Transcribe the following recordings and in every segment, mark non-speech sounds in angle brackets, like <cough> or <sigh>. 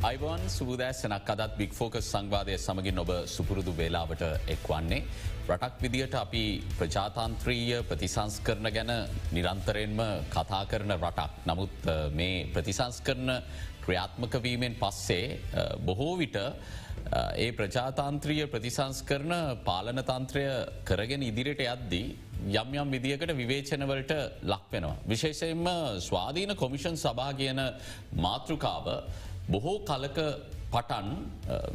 Ivan සුබදෑසනක් අදත් බික් focus සංවාදය සමගින් ඔබ සුපුරුදු වේලාවට එක්වන්නේ. රටක් විදියට අපි ප්‍රජාතන්ත්‍රීය ප්‍රතිසංස් කරන ගැන නිරන්තරයෙන්ම කතා කරන රටක්. නමුත් මේ ප්‍රතිසංස් කරන ක්‍රියාත්මකවීමෙන් පස්සේ බොහෝ විට ඒ ප්‍රජාතාන්ත්‍රීය ප්‍රතිසංස් කරන පාලනතන්ත්‍රය කරගෙන ඉදිරියට යද්දී යම් යම් විදිකට විවේචනවලට ලක්වෙනවා. විශේෂයෙන්ම ස්වාධීන කොමිෂන් සභා කියන මාතෘකාව බොහෝ කලක පටන්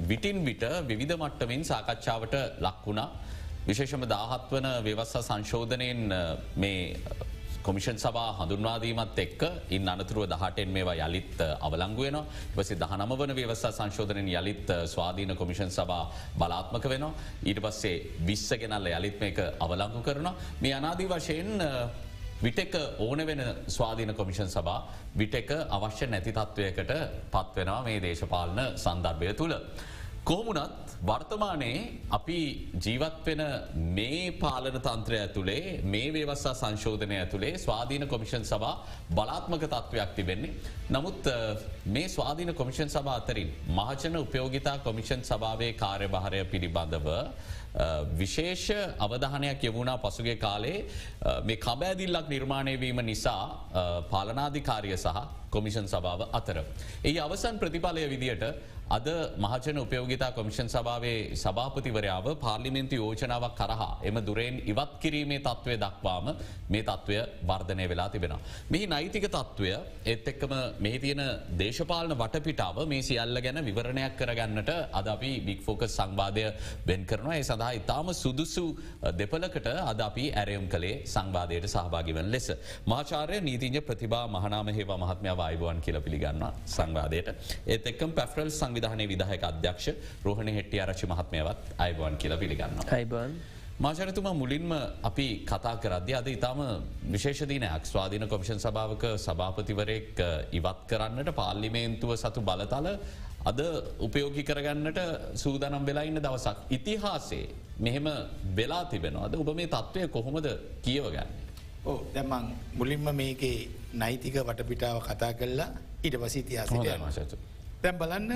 විටින් විට විවිධ මට්ටමින් සාකච්ඡාවට ලක්වුණා. විශේෂම දාහත් වන ව්‍යවස්සා සංශෝධනයෙන් මේ කොමිෂන් සබා හඳුන්වාදීමත් එක්ක ඉන් අනතුරුව දහටෙන් මේවා යළිත් අවලංගුවන පසි දහනම වන ව්‍යවස්සා සංශෝධනයෙන් යළිත් ස්වාධීන කොමිෂන් සබා බලාත්මක වෙන ඊට පස්සේ විශ්ස ගෙනල්ල යළිත් මේක අවලංගු කරන මේ අනාදී වශයෙන් විටක ඕන වෙන ස්වාධීන කොමිෂන් සබා විටක අවශ්‍ය නැති තත්ත්වයකට පත්වෙනවා මේ දේශපාලන සන්දර්භය තුළ. කොහමුණත් වර්තමානයේ අපි ජීවත්වෙන මේ පාලන තන්ත්‍රය ඇතුළේ මේ වේවස්සා සංශෝධනය ඇතුළේ ස්වාධීන කොමිෂන් සබා බලාත්මක තත්ත්වයක් තිබෙන්නේ. නමුත් මේ ස්වාධීන කොමිෂන් සභා අතරින් මහජන උපයෝගිතා කොමිෂන් සභාවේ කාර්යභාරය පිළිබඳව විශේෂ අවධානයක් යවුණා පසුගේ කාලේ මේ කබෑදිල්ලක් නිර්මාණයවීම නිසා පාලනාධිකාරිය සහ කොමිෂන් සභාව අතර. ඒ අවසන් ප්‍රතිඵලය විදියට අද මහචන උපයෝගිතා කොමිෂන් සභාවේ සභාපතිවරයාව පාර්ලිමෙන්ති යෝජනාවක් කරහා එම දුරෙන් ඉවත් කිරීමේ තත්ත්වය දක්වාම මේ තත්ත්වය වර්ධනය වෙලා තිබෙන. මෙහි නෛතික තත්ත්වය එත් එක්කම මෙහි තියෙන දේශපාලන වටපිටාව මේ සියල්ල ගැන විවරණයක් කරගන්නට අද අපි බික්‍ෆෝකස් සංවාධය බෙන් කරනවා ඒ සඳහා ඉතාම සුදුසු දෙපලකට අද අපි ඇරයම් කළේ සංවාධයට සහභාගිවන් ලෙස. මාචාරය නීතිජ ප්‍රතිබා මහනාම හේවා මහත්මයාව අයිබුවන් කියල පිළිගන්න සංවාදයට ඒත් එක්කම් පැෆරල් සංවිධානය විදාහක අධ්‍යක්ෂ රෝහණ හෙට්ටිය ආරච්චි මහත්මයවත් අයිබුවන් කියල පිළිගන්න. අයිබන්. මාචරතුමා මුලින්ම අපි කතා කරද්‍ය අද ඉතාම විශේෂදිනයක් ස්වාධීන කොමිෂන් සභාවක සභාපතිවරයෙක් ඉවත් කරන්නට පාල්ලිමේන්තුව සතු බලතල අද උපයෝගි කරගන්නට සූදනම් වෙලා ඉන්න දවසක්. ඉතිහාසේ මෙහෙම වෙලා තිබෙනවාද ඔබ මේ තත්ත්වය කොහොමද කියවගන්න. ඕ දැමං මුලින්ම මේකේ නෛතික වටපිටාව කතා කරලා ඊට පසි ඉතිහාසට දැම් බලන්න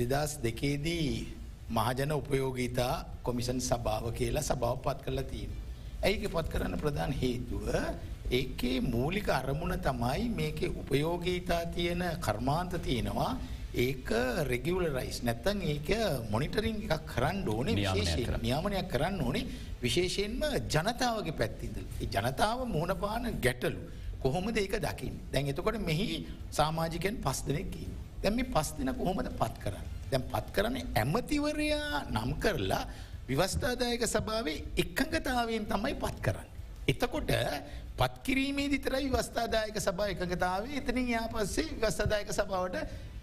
දෙදස් දෙකේදී මහජන උපයෝගීතා කොමිසන් සභාව කියලා සභාව පත් කරලා තිීම. ඇයික පත් කරන්න ප්‍රධාන හේතුව ඒකේ මූලික අරමුණ තමයි මේක උපයෝගීතා තියෙන කර්මාන්ත තියෙනවා ඒක රෙගියවලරයිස් නැත්තන් ඒක මොනිටරිං එකක් කරන්න ඕනේ නියාමනයක් කරන්න ඕනේ විශේෂයෙන්ම ජනතාවගේ පැත්තිද. ජනතාව මුහුණපාන ගැටලු. කොහොමද ඒක දකිින් දැන් එතකොට මෙහි සාමාජිකෙන් පස් දෙනෙක්කී. දැම පස් දෙන කොහොමද පත් කරන්න. දැම් පත් කරන ඇමතිවරයා නම් කරලා විවස්ථාදායක සභාවේ එක්කඟතාවයෙන් තමයි පත් කරන්න. එතකොට පත්කිරීමේ දිතරයි වස්ථාදායක සභා එකඟතාවේ එතනින් යා පස්සේ වස්ථදායක සභාවට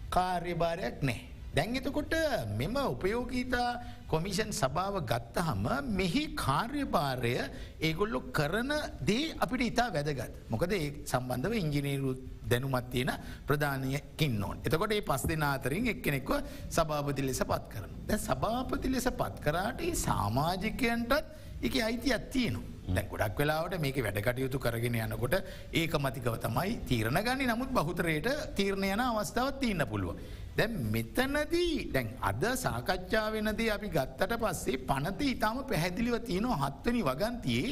කාර්යභාරයක් නෑ. දැන් එතකොට මෙම උපයෝගීතා කොමිෂන් සභාව ගත්තහම මෙහි කාර්යභාරය ඒගොල්ලො කරන දේ අපිට ඉතා වැදගත්. මොකද ඒ සම්බන්ධව ඉංජිනීරු දැනුමත් තියෙන ප්‍රධානයකින් නොන්. එතකොට ඒ පස් දෙෙන අතරින් එක්කෙනෙක්ව සභාපති ලෙස පත් කරන. දැ සභාපති ලෙස පත් කරාට සාමාජිකයන්ටත් එක අයිති අත්තියනවා. දැ ගොඩක් වෙලාවට මේක වැඩකටයුතු කරගෙන යනකොට ඒක මතිකව තමයි තීරණ ගනි නමුත් බහුතරයට තීරණය යන අවස්ථාවත් තියන්න පුළුව. දැ මෙතනදී දැන් අද සාකච්ඡාවෙනදී අපි ගත්තට පස්සේ පනති ඉතාම පැහැදිලිව තියෙනවා හත්වනි වගන්තියේ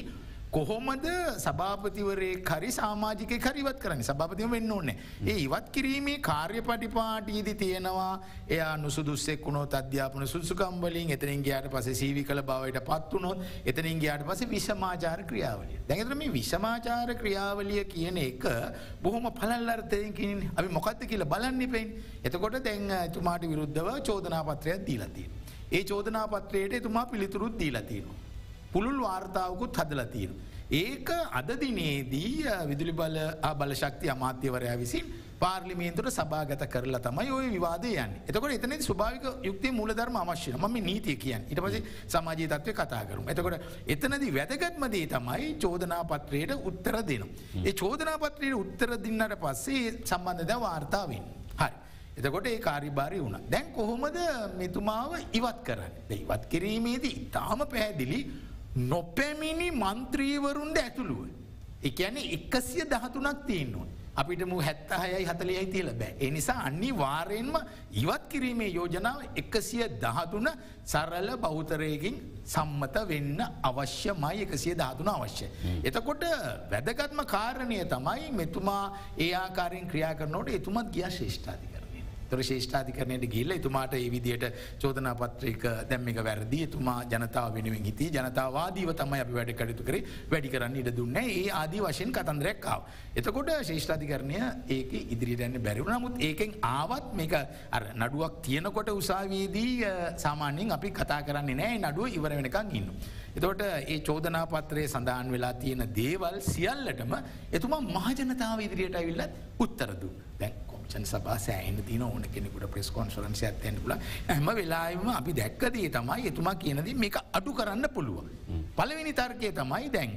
කොහොමද සභාපතිවරේ කරි සාමාජික කරිවත් කරන්න සභාපතිම වෙන්න ඕන්නේ. ඒ ඉවත් කිරීමේ කාර්ය පටිපාටීදි තියෙනවා එයා නුසුදුස්සෙක් වුණොත් අධ්‍යාපන සුසුකම්බලින් එතනින් ගයාට පස සීවි කළ බවට පත්වනොත් එතනින් ගයාට පස විෂමාචාර ක්‍රියාවලිය. දැඟතර මේ විෂමාචාර ක්‍රියාවලිය කියන එක බොහොම පලල්ලර්තයකින් අපි මොකක්ද කියලා බලන්න පෙන් එතකොට දැන් තුමාට විරුද්ධව චෝදනාපත්‍රයක් දීලතිය. ඒ චෝදනාපත්‍රයට එතුමා පිළිතුරුත් දීලතිනවා. පුළුල් වාර්තාවකුත් හදලතිීරු. ඒක අදදිනේදී විදුලි බල බලශක්ති අමාත්‍යවරයා විසින් පාර්ලිමේන්තුට සභාගත කරලා තමයි ඔය විවාදයන් එතකොට එතන ස්භාවික යුක්ති මූලධර්ම අවශ්‍යන ම නීතිය කියන් ඉට පස සමාජී තත්වය කතා කරු. එතකොට එතනද වැදගත්මදේ තමයි චෝදනාපත්‍රයට උත්තර දෙනු. ඒ චෝදනාපත්‍රයට උත්තර දින්නට පස්සේ සම්බන්ධද වාර්තාවෙන්. හරි. එතකොට ඒ කාරිභාරය වුණ. දැන් කොහොමද මෙතුමාව ඉවත් කරන්න. ඉවත් කිරීමේදී ඉතාම පැහැදිලි නොපැමිණි මන්ත්‍රීවරුන්ට ඇතුළුව. එකැන එකසිය දහතුනක් තියෙන් ඕන්. අපිට මු හැත්ත හයයි හතලයයි තියල බෑ. එනිසා අන්නි වාරයෙන්ම ඉවත් කිරීමේ යෝජනාව එකසිය දහතුන සරල බෞතරයකින් සම්මත වෙන්න අවශ්‍යමයි එකසිය ධාතුන අවශ්‍ය. එතකොට වැදගත්ම කාරණය තමයි මෙතුමා ඒ ආකාරයෙන් ක්‍රියා කරනෝට එතුමත් ගිය ශේෂ්ඨාධික. තොර ශේෂ්ඨාධිකරණයට ගිල්ල තුමාට ඒ විදියට චෝදනාපත්‍රයක දැම්ම එක වැරදි. තුමා ජනතාව වෙනුවෙන් හිති ජනතාවාදීව තමයි අපි වැඩ කටයුතු කරේ. වැඩි කරන්න ඉඩ දුන්න ඒ ආදී වශයෙන් කතන්දරැක්කාව. එතකොට ශේෂ්ඨාධිකරණය ඒක ඉදිරියටන්න බැරිවු නමුත් ඒකෙන් ආවත් මේක නඩුවක් තියනකොට උසාවේදී සාමාන්‍යෙන් අපි කතා කරන්නේ නෑ නඩුව ඉවර වෙනකං ඉන්න. එතකොට ඒ චෝදනාපත්‍රයේ සඳහන් වෙලා තියෙන දේවල් සියල්ලටම එතුමා මහජනතාව ඉදිරියට ඇවිල්ලත් උත්තරදු දැන් කොමිෂන් සබා සෑහන තින ඕන කෙනෙකුට ප්‍රෙස් කොන්සරන්සි ඇත්තෙන් පුල හැම වෙලාම අපි දැක්කදේ තමයි එතුමා කියනද මේක අඩු කරන්න පුළුව. පලවෙනි තර්කය තමයි දැන්.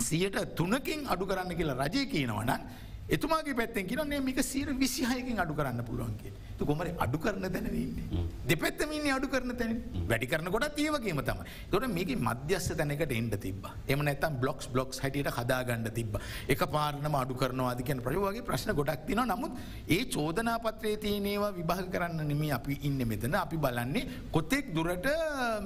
සියට තුනකින් අඩු කරන්න කියලා රජය කියනවන එතුමාගේ පැත්තෙන් කියනේ මේක සීර විසිහයකින් අඩු කරන්න පුළුවන්ගේ. කොමර අඩු කරන තැනවන්නේ. දෙපැත්තමින් අඩු කරන තැන. වැඩි කරන කොට ඒවගේම තම තොට මේක මධ්‍යස්ස තැනකට එන්ඩ තිබ එම නැතම් බ්ලොක්ස් බ්ලොක්ස් හටියට හදාගන්න තිබ එක පාරනම අඩු කරනවාදිකන ප්‍රයෝගේ ප්‍රශ්න. ගොඩක් තින නමුත් ඒ චෝදනාපත්‍රේ තියනේවා විභාග කරන්න නෙම අපි ඉන්න මෙතන. අපි බලන්නේ කොතෙක් දුරට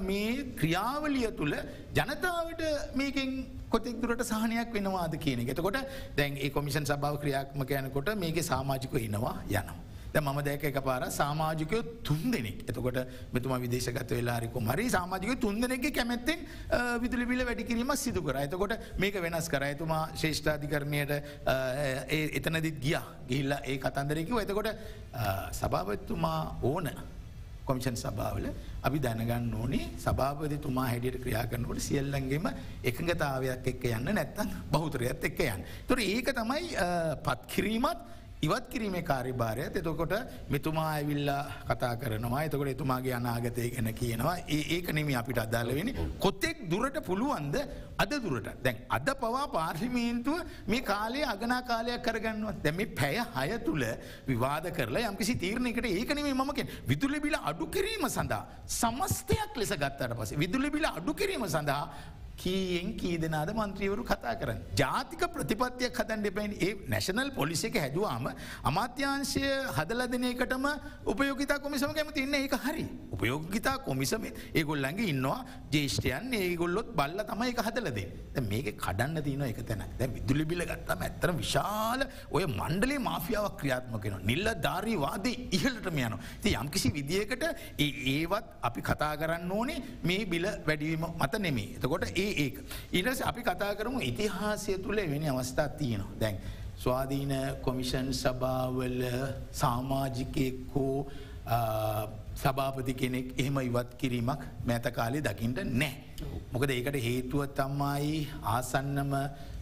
මේ ක්‍රියාවලිය තුළ ජනතාවට මේකෙන් කොතෙක් දුරට සහනයක් වෙනවාද කියන එක. එතකොට දැන් ඒ කොමිෂන් සභාව ක්‍රියාත්මක යනකොට මේක සාමාජික එනවා යනවා. මම දැක එක පාර සාමාජිකය තුන් දෙනෙක්. එතකොට මෙතුම විදේශගත වෙලාරිකු මරි සාමාජික තුන් දෙනෙක් කැමැත්තෙන් විදුලි බිල වැඩිකිරීම සිදු කර. එතකොට මේක වෙනස් කර. එතුමා ශේෂ්ඨාධිකරණයට එතනදිත් ගිය. ගිහිල්ල ඒ කතන්දරකිව එතකොට සභාවත්තුමා ඕන කොමිෂන් සභාවල අපි දැනගන්න ඕනේ සභාපතිතුමා හැඩියට ක්‍රියා කරනකොට සියල්ලන්ගේම එකඟතාවයක් එක්ක යන්න නැත්තන් බෞතරයත් එක්ක යන්න. තුර ඒක තමයි පත්කිරීමත් ඉවත් කිරීමේ කාරිභාරයත් එතකොට මෙතුමා ඇවිල්ලා කතා කරනවා. එතකොට එතුමාගේ අනාගතය ගැන කියනවා. ඒක නෙම අපිට අදාලවෙන කොත්තෙක් දුරට පුළුවන්ද අද දුරට? දැන් අද පවා පාර්ලිමේන්තුව මේ කාලේ අගනා කාලයක් කරගන්නවා. දැම පැය හය තුළ විවාද කරලා යම්කිසි තීරණයකට ඒකනෙමේ මමකෙන් විදුලිබිල අඩු කිරීම සඳහා සමස්තයක් ලෙස ගත්තට පසේ විදුලිබිල අඩු කිරීම සඳහා කීයෙන් කී දෙනාද මන්ත්‍රීවරු කතා කරන්න. ජාතික ප්‍රතිපත්තියක් හදන් දෙපයින් ඒ නැශනල් පොලිසි එක හැදවාම අමාත්‍යංශය හදල දෙනකටම උපයෝගතා කොමිසම කැමති ඉන්න ඒක හරි. උපයෝගිතා කොමිසම ඒගොල්ලඟ ඉන්නවා ජේෂ්ටයන් ඒගොල්ලොත් බල්ල තම එක හදලදේ. මේක කඩන්න තියන එක තැන දැ විදුලි බිල ගත්තම ඇත්තර විශාල ඔය මණ්ඩලේ මාෆියාවක් ක්‍රියාත්මකෙන නිල්ල ධාරීවාද ඉහලටම යන. ති යම්කිසි විදිියකට ඒවත් අපි කතා කරන්න ඕනේ මේ බිල වැඩීම මත නෙමේ. එතකොට ඒ ඒ ඒක. ඉරස අපි කතා කරමු ඉතිහාසය තුළ වෙන අවස්ථාත් තියනවා දැන්. ස්වාධීන කොමිෂන් සභාවල සාමාජිකයෙක්කෝ සභාපති කෙනෙක් එහෙම ඉවත් කිරීමක් මැත කාලේ දකිින්ට නෑ. මොකද ඒකට හේතුව තම්මයි ආසන්නම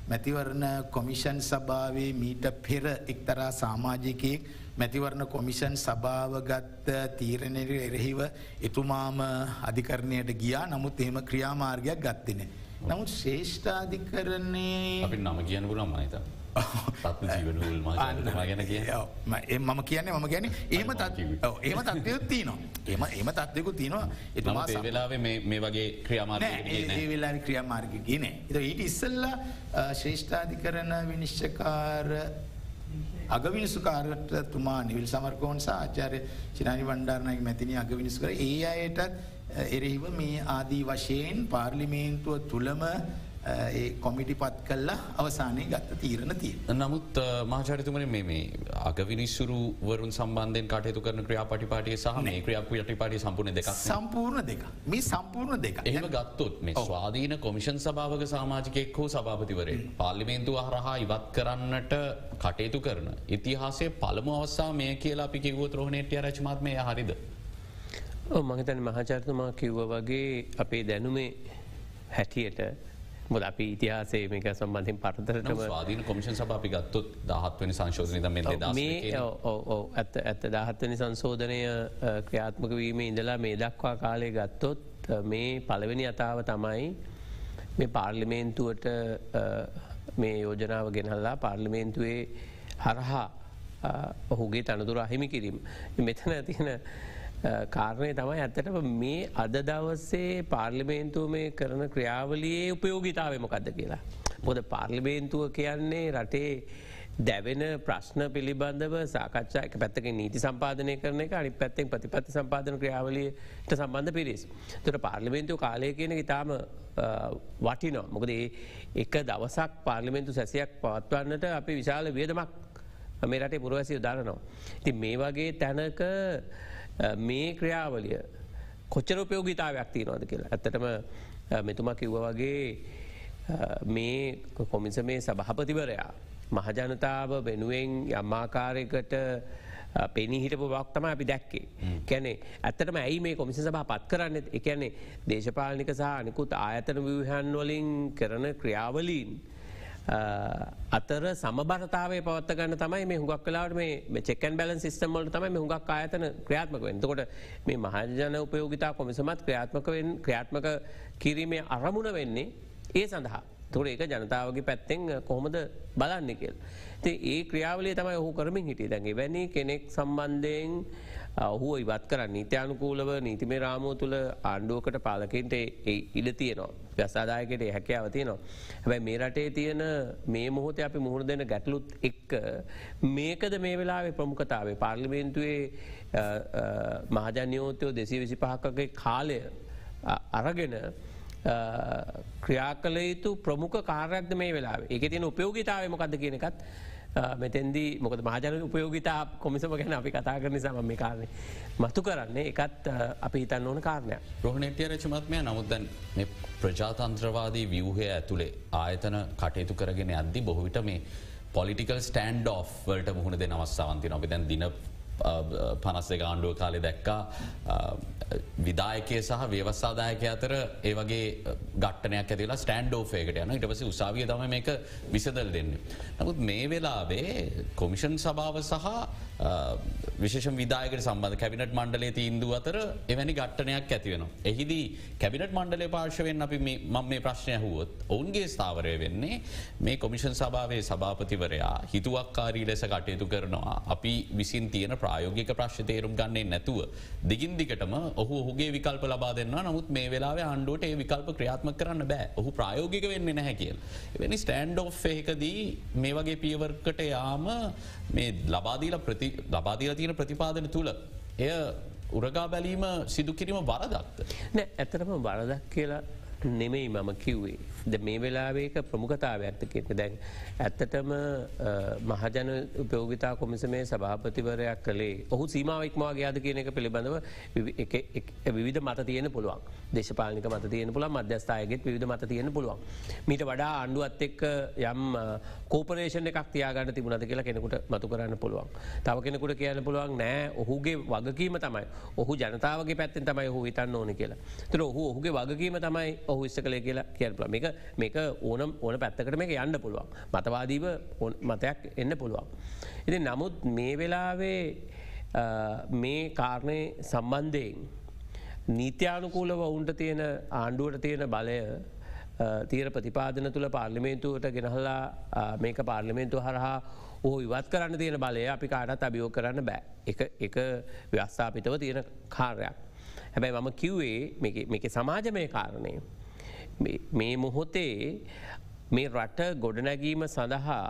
මැතිවරණ කොමිෂන් සභාවේ මීට පෙර එක්තරා සාමාජිකයෙක් මැතිවරණ කොමිෂන් සභාවගත්ත තීරණයට එරෙහිව එතුමාම අධිකරණයට ගියා. නමුත් එහෙම ක්‍රියාමාර්ගයක් ගත්තෙන. නමුත් ශේෂ්ඨාධිකරන්නේ අපි නම කියන්න පුරම් <laughs> මහිත. ගැන කිය මම කියන්නේ මම ගැන ඒම ඒම තත්වයුත් තියනවා. එම එම තත්වයකු තියනවා. එතුමා වෙලාව මේ වගේ ක්‍රියමාර ඒ වෙලා ක්‍රියමාර්ග ගෙන ඊට ඉස්සල්ල ශ්‍රේෂ්ඨාධිකරන විනිශ්චකාර අගවිනිසුකාරට තුමා නිවිල් සමර්කෝන් ආචාරය චිනානි වණ්ඩාරණගේ මැතිනි අගවිනිසු කර ඒ අයටත් එරෙහිව මේ ආදී වශයෙන් පාර්ලිමේන්තුව තුළම ඒ කොමිටි පත් කල්ලා අවසානය ගත්ත තීරණ තිය. නමුත් මාචරිතුමන මේ අගවිනිස්සුරු වරුන් සම්බන්ධයෙන් කටයුතු කරන ක්‍රියා පටිපාටිය සහ මේ ක්‍රියාප යටි පාටි සම්පූර්ණ දෙක සම්පූර්ණ දෙක මේ සම්පූර්ණ දෙක එහම ගත්තොත් මේ ස්වාධීන කොමිෂන් සභාවක සාමාජිකෙක් හෝ සභාපතිවරේ පාර්ලිමේන්තු හරහා ඉවත් කරන්නට කටයුතු කරන. ඉතිහාසේ පළමු අවස්සා මේ කියලා අපි කිව්ව ත්‍රෝහණේටය රචමාත්මය හරිද. මහිතන මහචාර්තුමා කිව්ව වගේ අපේ දැනුමේ හැටියට මොද අපි ඉතිහාසේ මේක සම්බන්ධින් පරතරටම ස්වාධීන කොමිෂන් සභාපි ගත්තුත් දහත්වනි සංශෝධනය මේ ඇත්ත ඇත්ත. දහත්වනි සංශෝධනය ක්‍රියාත්මක වීම ඉඳලා මේ දක්වා කාලය ගත්තොත් මේ පළවෙනි අතාව තමයි මේ පාර්ලිමේන්තුවට මේ යෝජනාව ගෙනල්ලා පාර්ලිමේන්තුවේ හරහා ඔහුගේ තනතුර අහිමි කිරීම. මෙතන තියෙන කාරණය තමයි ඇත්තට මේ අද දවස්සේ පාර්ලිමේන්තුව මේ කරන ක්‍රියාවලියේ උපයෝගිතාවමකක්ද කියලා. පොද පාර්ලිමේන්තුව කියන්නේ රටේ දැවෙන ප්‍රශ්න පිළිබඳව සාකච්ඡා එක පැත්තක නීති සම්පාධනය කරන එක අනි පැත්තෙන් ප්‍රතිපත්ති සම්පාධන ක්‍රියාවලට සම්බන්ධ පිරිස්. තුර පාර්ලිමෙන්තු කාලය කියන ඉතාම වටිනෝ. මොකද එක දවසක් පාර්ලිමෙන්තු සැසියක් පවත්වන්නට අපි විශාල වියදමක් මේ රටේ පුරවැසි උදාරනවා. ති මේ වගේ තැනක මේ ක්‍රියාවලිය කොච්චර උපයෝගිතාවයක් තියනවාද කියලා. ඇත්තටම මෙතුමා කිව්ව වගේ මේ කොමිස මේ සභහපතිවරයා. මහජනතාව වෙනුවෙන් යම්මාකාරයකට පෙනහිටපු බක්තම අපි දැක්කේ. කැනෙ ඇත්තටම ඇයි මේ කොමිස සභා පත් කරන්න එකැනේ දේශපාලනික සහ අනිකුත් ආයතන විවහන් වලින් කරන ක්‍රියාවලීන්. අතර සමබරතාවේ පවත්තගන්න තමයි මේ හුඟක් කලාට මේ චෙකන් බැලන් සිස්ටමල්ට තමයි හුඟක් ආයතන ක්‍රියාත්මක වෙන්තකොට මේ මහජන උපයෝගිතා කොමිසමත් ක්‍රියාත්මක ක්‍රියාත්මක කිරීමේ අරමුණ වෙන්නේ ඒ සඳහා. තුර ඒක ජනතාවගේ පැත්තෙන් කොහොමද බලන්න කියල්. ඒ ක්‍රියාවලේ තමයි ඔහු කරමින් හිටිය දැගේ වැනි කෙනෙක් සම්බන්ධයෙන් ඔහු ඉවත් කර නීත්‍යයානුකූලව නීතිමේ රාමෝ තුළ ආණ්ඩුවකට පාලකින්ට ඉඩ තියනවා. ප්‍රසාදායකට හැකයාව තියනවා. හැබැයි මේ රටේ තියෙන මේ මොහොත අපි මුහුණ දෙන ගැටලුත් එක්ක මේකද මේ වෙලාවේ ප්‍රමුඛතාවේ පාර්ලිමේන්තුවේ මහජනයෝතයෝ දෙසී විසි පහකගේ කාලය අරගෙන ක්‍රියා කල යුතු ප්‍රමුඛ කාරයක්ද මේ වෙලා එක තියන උපයෝගිතාව මොකක්ද කියන එකත් මෙතැන්දී මොකද මහජන උපයෝගිතා කොමිසම ගැන අපි කතා කරන සම මේ කාරණය මතු කරන්නේ. එකත් අපි හිතන්න ඕන කාරණය රෝහණටය රචමත්මය නමුදැන් ප්‍රජාතන්ත්‍රවාදී ව්‍යවහය ඇතුළේ ආයතන කටයුතු කරගෙන අද්දි බොහවිට මේ පොලිටිකල් ස්ටන්ඩ් ඔ් වලට මුහුණ දෙ අවස්සාවන්ති නොබ දැන් දින පනස්සේ ආණ්ඩුව කාලෙ දැක්කා විදායකය සහ ව්‍යවස්සාදායක අතර ඒවගේ ගටනයක් ඇතිලා ස්ටන්ඩ් ෝෆේකට යන ඉටපස උසාවිය තම මේක විසදල් දෙන්න. නමුත් මේ වෙලාවේ කොමිෂන් සභාව සහ විශෂ විදායකට සම්බඳ කැබිනට මණ්ඩලේ ඉන්දු අතර එවැනි ගට්ටනයක් ඇතිවෙන. එහිදී කැබිනට මණ්ඩලේ පාර්ශවෙන් අපි මම මේ ප්‍රශ්නය හුවොත් ඔවුන්ගේ ස්ථාවරය වෙන්නේ මේ කොමිෂන් සභාවේ සභාපතිවරයා හිතුවක්කාරී ලෙස කටයුතු කරනවා අපි විසින් තියෙන ප්‍රායෝගික ප්‍රශ්්‍ය තේරුම් ගන්නේ නැතුව දිගින් දිගටම ඔහු ඔහුගේ විකල්ප ලබා දෙන්න නමුත් මේ වෙලා අන්ඩුවට ඒ විකල්ප ක්‍රියාත්ම කරන්න බෑ ඔහු ප්‍රායෝගික වෙන්න නැහැ කියල්. එවැනි ස්ටන්ඩ් ඔ් එකදී මේ වගේ පියවර්කට යාම මේ ලබාදීල ප්‍රති ලබාදීල තියෙන ප්‍රතිපාදන තුළ එය උරගා බැලීම සිදු කිරීම බරදක්ත. නෑ ඇතරම බරදක් කියලා නෙමෙයි මම කිව්වේ. ද මේ වෙලාවේක ප්‍රමුඛතාව ඇත්තකෙට දැන්. ඇත්තටම මහජන උපයෝගිතා කොමිසමේ සභාපතිවරයක් කළේ ඔහු සීමාවක්මවාගේ අද කියන එක පිළිබඳව විවිධ මත තියෙන පුළුවන් දේශපාලික මත තියෙන පුළ මධ්‍යස්ථායගෙත් විධ මත තියෙන පුළුවන්. මීට වඩා අන්ඩුවත් එක්ක යම් කෝපරේෂණ එකක් තියාගන්න තිබුණද කියලා කෙනෙකුට මතු කරන්න පුළුවන්. තව කෙනෙකුට කියන්න පුළුවන් නෑ ඔහුගේ වගකීම තමයි ඔහු ජනතාවගේ පැත්තෙන් තමයි ඔහු හිතන්න ඕන කියලා. තුර ඔහු ඔහුගේ වගකීම තමයි ඔහු ඉස්ස කළේ කියලා කියරපල මේක මේක ඕනම් ඕන පැත්තකට මේක යන්න පුළුවන්. මතවාදීව මතයක් එන්න පුළුවන්. ඉති නමුත් මේ වෙලාවේ මේ කාරණය සම්බන්ධයෙන් නීත්‍යානුකූලව ඔවුන්ට තියෙන ආණ්ඩුවට තියෙන බලය තීර ප්‍රතිපාදන තුළ පාර්ලිමේන්තුවට ගෙනහලා මේක පාර්ලිමේන්තු හරහා ඕ ඉවත් කරන්න තියෙන බලය අපි කාටත් අභියෝ කරන්න බෑ එක ව්‍යස්ථාපිතව තියෙන කාර්යක්. හැබැයි මම කිව්වේ මේක සමාජමය කාරණය. මේ මොහොතේ මේ රට ගොඩනැගීම සඳහා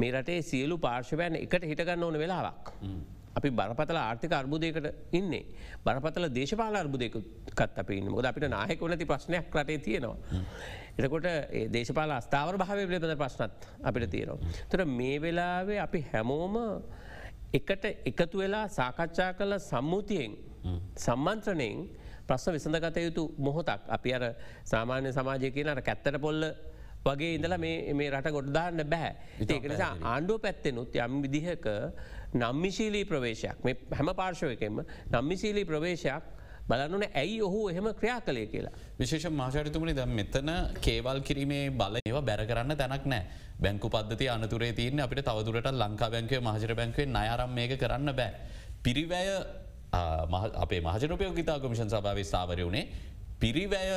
මේ රටේ සියලු පාර්ශවයන් එකට හිටගන්න ඕන වෙලාවක්. අපි බරපතල ආර්ථික අර්බුදයකට ඉන්නේ බරපතල දේශපාල අර්බුදයකත් අප ඉන්න ොද අපිට නායක වනති ප්‍රශ්නයක් රටේ තියෙනවා. එතකොට දේශපාල අස්ථාවර භාව පිළිබඳ ප්‍රශ්නත් අපිට තියෙනවා. තොර මේ වෙලාවේ අපි හැමෝම එකට එකතු වෙලා සාකච්ඡා කළ සම්මුතියෙන් සම්මන්ත්‍රණයෙන් ප්‍රශ්න විසඳගත යුතු මොහොතක් අපි අර සාමාන්‍ය සමාජය කියනට කැත්තට පොල්ල වගේ ඉඳලා මේ රට ගොඩදාන්න බැහැ. ඒක නිසා ආණ්ඩුව පැත්තෙනුත් යම් විදිහක නම්මිශීලී ප්‍රවේශයක් මේ හැම පාර්ශවයකෙන්ම නම්මිශීලී ප්‍රවේශයක් බලන්නන ඇයි ඔහු එහෙම ක්‍රියා කළේ කියලා. විශේෂ මාශරිතුමනි ද මෙතන කේවල් කිරීමේ බල ඒව බැර කරන්න තැනක් නෑ බැංකු පද්ධති අනතුරේ තියන්නේ අපිට තවදුරට ලංකා බැංකවේ මහජර බැංකවේ නයාරම් මේක කරන්න බෑ. පිරිවැය අපේ මහජනපයෝගිතා කොමිෂන් සභාවේ ස්ථාවරය වුණේ පිරිවැය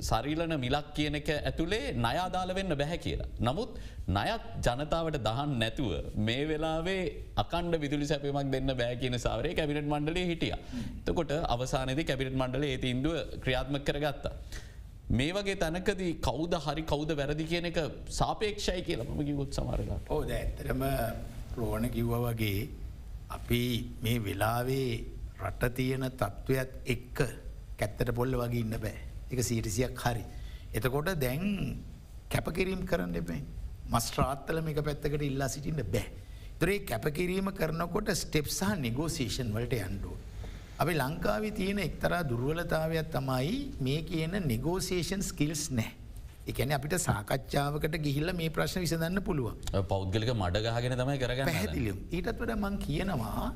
සරිලන මිලක් කියන එක ඇතුළේ නයාදාල වෙන්න බැහැ කියලා. නමුත් නයත් ජනතාවට දහන් නැතුව මේ වෙලාවේ අකණ්ඩ විදුලි සැපීමක් දෙන්න බෑ කියන සාවරය කැබිනට මණ්ඩලේ හිටිය. තකොට අවසානද කැබිනට මණ්ඩල ඒති ඉන්දුව ක්‍රියාත්ම කරගත්තා. මේ වගේ තැනකදී කෞද හරි කෞද වැරදි කියන එක සාපේක්ෂයි කියලම කිවොත් සමරලා. ඕද ඇත්තරම රෝණ කිව්ව වගේ අපි මේ වෙලාවේ රට තියෙන තත්ත්වයක් එක්ක කැත්තට පොල්ල වගේ ඉන්න බෑ එක සීරිසියක් හරි. එතකොට දැන් කැපකිරීම් කරන්න එපයි මස්ට්‍රාත්තල මේක පැත්තකට ඉල්ලා සිටින්න බෑ. තරේ කැපකිරීම කරනකොට ස්ටෙප්සාහ නිගෝසේෂන් වලට යන්ඩුව. අපි ලංකාවි තියෙන එක්තරා දුර්වලතාවයක් තමයි මේ කියන නිගෝසේෂන් ස්කිල්ස් නෑ. එකන අපිට සාකච්ඡාවකට ගිහිල්ල මේ ප්‍රශ්න විසඳන්න පුළුවන්. පෞද්ගලික මඩගහගෙන තමයි කරගන්න පැහැදිලියම් ඊටත් වඩ මං කියනවා